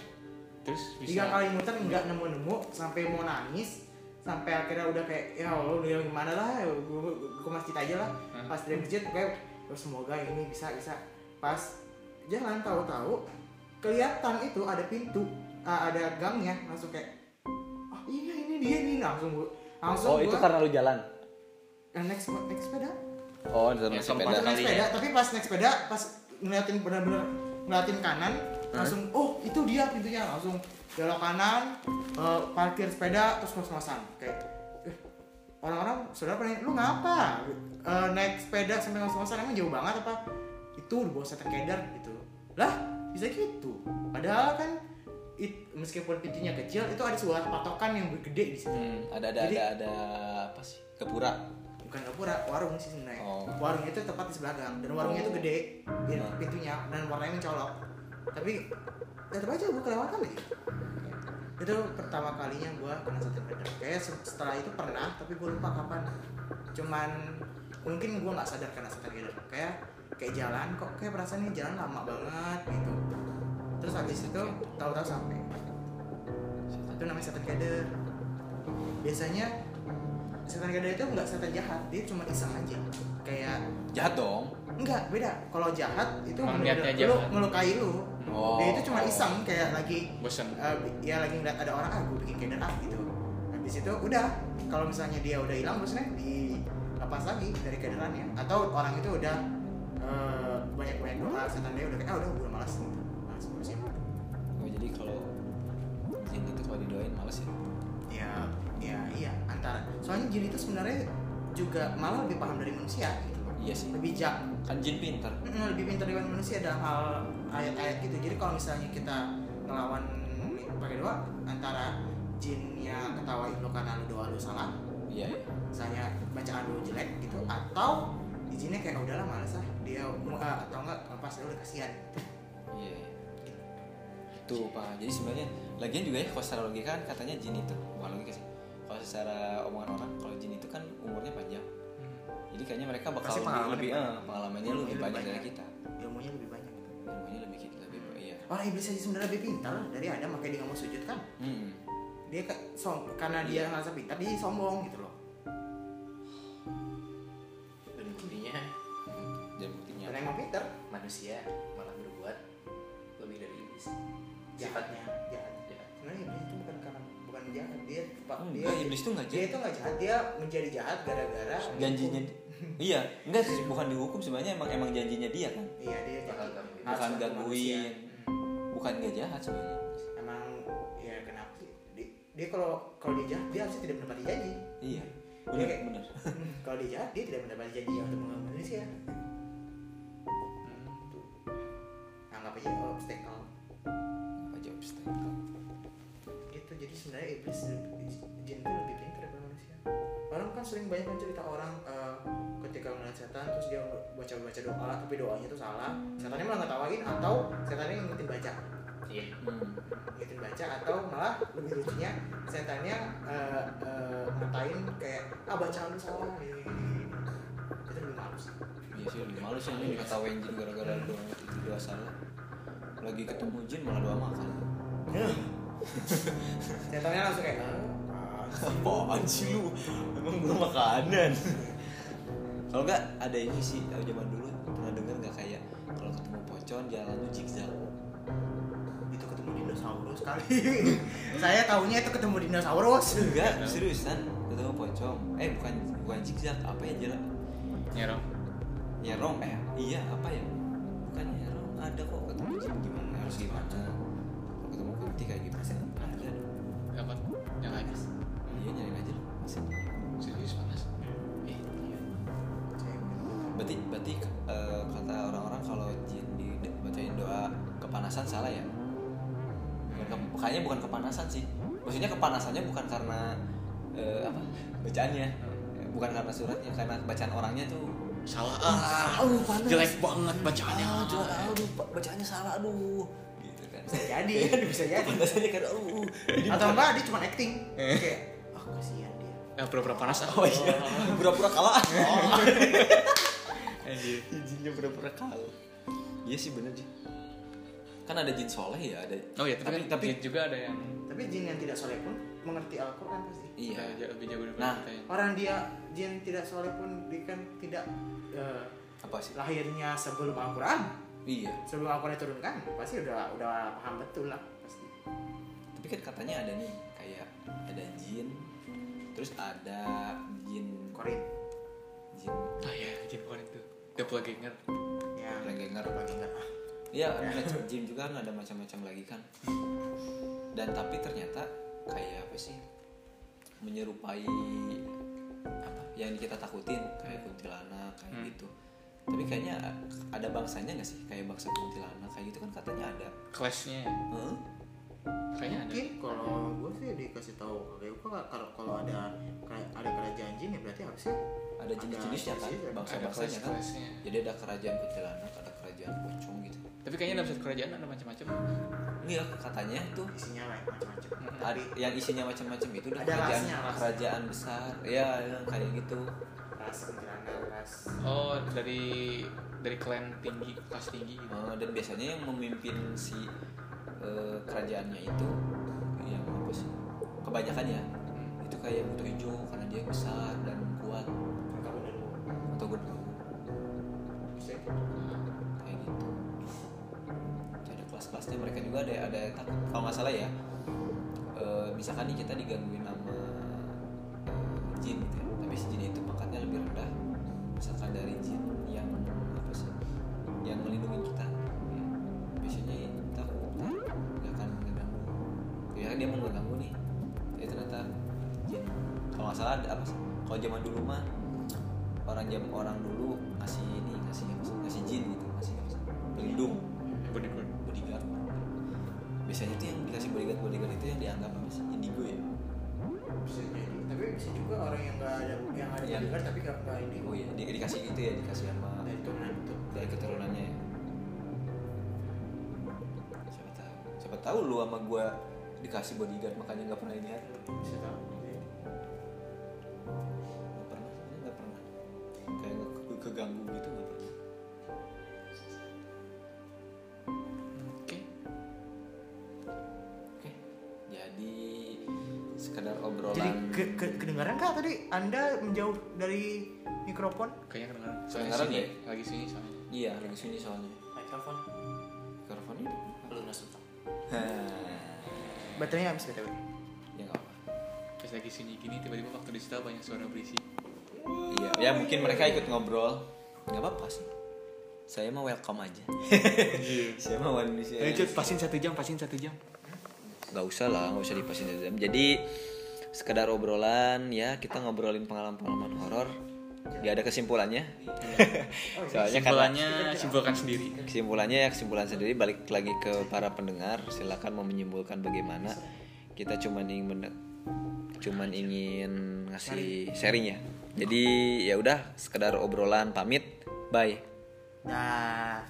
Terus tiga bisa kali muter nggak nemu nemu sampai mau nangis sampai akhirnya udah kayak ya Allah udah gimana lah? Gue ke masjid aja lah. Pas dari masjid kayak "Oh, semoga ini bisa bisa. Pas jalan tahu-tahu kelihatan itu ada pintu ah, ada gangnya langsung kayak oh iya ini dia nih langsung gue langsung oh itu gua- karena lu jalan? Eh, naik sep- naik sepeda. Oh itu Ya, naik sempat. sepeda ya. tapi pas naik sepeda pas ngeliatin benar-benar ngeliatin kanan langsung oh itu dia pintunya. Langsung belok kanan eh, parkir sepeda terus ngos-ngosan kayak eh, orang-orang saudara nanya, lu ngapa? Eh, naik sepeda sampai ngos-ngosan emang jauh banget apa? Itu di bawah setan keder gitu. Lah bisa gitu? Padahal kan it- meskipun pintunya kecil itu ada sebuah patokan yang gede di situ. Hmm, ada ada Jadi- ada ada apa sih? Kepura? Bukan dapura warung sih sebenarnya. Oh. warung itu tepat di sebelah gang dan warungnya itu Oh. gede Oh. pintunya dan warnanya mencolok tapi tetap aja gue kelewatan lagi itu pertama kalinya gue kena satu keder kayak se- setelah itu pernah tapi gue lupa kapan. Cuman mungkin gue nggak sadar kena satu keder kayak kayak jalan kok. Kayak perasaannya jalan lama banget gitu. Terus habis itu tahu-tahu sampai. Itu namanya setan keder. Biasanya setan keder itu nggak setan jahat. Dia cuma iseng aja. Kayak jahat dong enggak beda. Kalau jahat itu lu ngelukai lu. Oh. dia itu cuma iseng kayak lagi bosan eh, ya lagi ngeliat ada orang ah gue bikin keder ah gitu. Habis itu udah kalau misalnya dia udah hilang terusnya dilepas lagi dari kederannya atau orang itu udah eh, banyak-banyak doa setan dia udah kayak ah udah gue udah malas gitu malas ngurusin oh, jadi kalau jin itu kalau didoain males ya? Ya ya iya antara. Soalnya jin itu sebenarnya juga malah lebih paham dari manusia gitu iya sih lebih jak kan jin pinter Mm, lebih pintar daripada manusia dalam hal ayat-ayat gitu jadi kalau misalnya kita ngelawan pakai doa antara jinnya ketawain lo karena lo doa lo salah iya iya. misalnya bacaan lu jelek gitu atau izinnya kayak "Oh, udahlah males lah dia ah, atau enggak lepas dulu kasihan Iya. iya. Tuh pak. Jadi sebenarnya lagian juga ya kalau secara logika kan katanya jin itu bukan logika sih. Kalau secara omongan orang kalau jin itu kan umurnya panjang. Jadi kayaknya mereka bakal Pasti lebih, pengalaman lebih lebih eh, pengalamannya lebih lebih banyak dari kita. ilmunya lebih banyak Ilmunya lebih kita lebih iya. orang iblis aja sebenarnya lebih pintar dari Adam makanya dia nggak mau sujud kan Hmm. dia ke, som, karena dia ngerasa pintar dia sombong gitu loh dan buktinya Dan buktinya. karena emang pintar manusia malah berbuat lebih dari iblis jahatnya jahat Jahat. sebenarnya iblis itu bukan karena bukan jahat dia pak dia iblis tuh nggak dia jahat. itu nggak jahat dia menjadi jahat gara-gara Janjinya iya, enggak sih bukan dihukum sebenarnya emang emang janjinya dia kan. iya dia Bakal jahat gangguin. Bukan gangguin. Bukan nggak jahat sebenarnya. emang ya kenapa sih dia, dia kalau kalau dia jahat dia harusnya tidak menepati janji Iya. Benar, kayak- benar. Hmm, kalau dia jahat dia tidak menepati janji untuk mengganggu manusia Tuh. anggap aja obstacle Apa jawab obstacle? gitu jadi sebenarnya iblis jin itu lebih pintar daripada manusia orang kan sering banyak kan cerita orang eh, ketika melihat setan terus dia baca baca doa tapi doanya itu salah setannya malah ngetawain atau setannya ngingetin baca iya Hmm. ngingetin baca atau malah lebih lucunya setannya eh, eh, ngatain kayak ah bacaan lu salah gini. itu lebih malu sih Iya sih lebih malu sih ini diketawain jin gara-gara doa itu doa salah. Lagi ketemu jin malah doa makan. setannya langsung kayak ah, Apaan sih lu? Emang gua makanan. Kalau enggak ada ini sih, aku zaman dulu pernah denger nggak kayak kalau ketemu pocong jalan tuh zigzag. itu ketemu dinosaurus kali saya tahunya itu ketemu dinosaurus Enggak, seriusan ketemu pocong. Eh bukan bukan zigzag, apa ya jalan? nyerong Nyerong eh iya apa ya? Bukan nyerong, ada kok ketemu jin gimana harus gimana? Kalau ketemu kunti kayak gimana? Ada. apa yang aja Iya nyari aja lah. Masih. Berarti berarti eh, kata orang-orang kalau jin di bacain doa kepanasan salah ya? Bukan ke- kayaknya bukan kepanasan sih. Maksudnya kepanasannya bukan karena eh, apa? Bacaannya. Eh, Bukan karena suratnya, karena bacaan orangnya tuh salah ah, aduh, panas. jelek banget bacaannya Ah, aduh, ba- bacaannya salah, aduh. Gitu kan. bisa jadi bisa jadi Kepanasannya kan, aduh. Jadi atau enggak dia cuma acting kayak ah kasihan dia ya pura-pura panas ah Oh iya, pura-pura kalah. Anjir. Jinnya pura-pura kalah. Iya sih bener sih. Kan ada jin soleh ya, ada. oh iya tapi Tapi- tapi- tapi juga ada yang tapi jin yang tidak soleh pun mengerti Al-Quran pasti Iya. ya, lebih jago daripada Nah. kita yang orang dia jin tidak soleh pun dia kan tidak eh, Apa sih? lahirnya sebelum Al-Quran Iya. sebelum Al-Quran diturunkan pasti udah udah paham betul lah pasti Tapi kan katanya ada nih kayak ada jin, terus ada jin Korin jin ah ya jin bukan itu doppelganger ya Doppelganger. lagi enggak ah Iya, macam jin juga kan ada macam-macam lagi kan. Dan tapi ternyata kayak apa sih? Menyerupai apa yang kita takutin kayak kuntilanak kayak Hmm. gitu. Tapi kayaknya ada bangsanya nggak sih? Kayak bangsa kuntilanak kayak gitu kan katanya ada. clashnya ya Heeh. Kayaknya ada mungkin. kalau gue sih dikasih tahu. Kayak gue kalau kalau ada ada kerajaan jin ya berarti harusnya Ada jenis-jenisnya kan, bangsa-bangsanya kan. Jadi ada kerajaan kuntilanak, ada kerajaan pocong gitu. tapi kayaknya dalam satu kerajaan ada macam-macam. Iya, katanya tuh isinya lah macam-macam. Ada yang isinya macam-macam itu udah Ada kerajaan rasnya, kerajaan besar. Ya, kayak gitu. ras kuntilanak ras. Oh dari dari klan tinggi kelas tinggi gitu. Eh, dan biasanya yang memimpin si eh, kerajaannya itu yang apa sih kebanyakan ya Hmm. itu kayak butuh hijau karena dia besar dan kuat. Atau itu. Kayak gitu. Jadi ada kelas-kelasnya mereka juga ada ada yang takut. Kalau nggak salah ya eh, misalkan nih kita digangguin sama eh, jin gitu ya tapi si jin itu pangkatnya lebih rendah misalkan dari jin yang apa sih yang melindungi kita. Biasanya dia mau mengganggu nih. Ya ternyata. Kalau nggak salah ada apa sih? Kalau zaman dulu mah orang jam orang dulu ngasih ini ngasih apa sih? Ngasih jin gitu ngasih apa sih? Pelindung. Bodyguard. Bodyguard. Biasanya tuh yang dikasih bodyguard bodyguard itu yang dianggap apa sih? Indigo ya? Bisa jadi. Tapi bisa juga orang yang nggak ada yang ada Yang- bodyguard tapi nggak ini oh iya di, dikasih gitu ya dikasih sama dari turunan itu. dari keturunannya ya. Siapa tahu. Siapa tahu lu sama gua dikasih bodyguard makanya nggak pernah bisa tahu nggak pernah nggak pernah. Kayak nggak ke- keganggu gitu nggak pernah. Oke. oke jadi sekedar obrolan. Jadi ke, ke, kedengaran kah tadi? Anda menjauh dari mikrofon? Kayaknya kedengaran. Kedengaran Soalnya sini, nggak lagi sini soalnya. iya lagi sini soalnya. Mikrofon. Mikrofonnya belum masuk baterainya habis btw. Ya nggak apa Pas lagi sini gini tiba-tiba waktu di setel banyak suara berisik. iya. Ya mungkin mereka ikut ngobrol. Nggak apa-apa sih. Saya mah welcome aja. Saya mah manusia Ayo cut, pasin satu jam, pasin satu jam. nggak usah lah nggak usah dipasin satu jam. Jadi sekedar obrolan ya kita ngobrolin pengalaman-pengalaman horor nggak ada kesimpulannya. Soalnya karena Kesimpulannya simpulkan sendiri. kesimpulannya ya kesimpulan sendiri balik lagi ke para pendengar silakan mau menyimpulkan bagaimana. Kita cuman ingin mende- cuman ingin ngasih sharing ya jadi ya udah sekedar obrolan pamit. Bye. Nah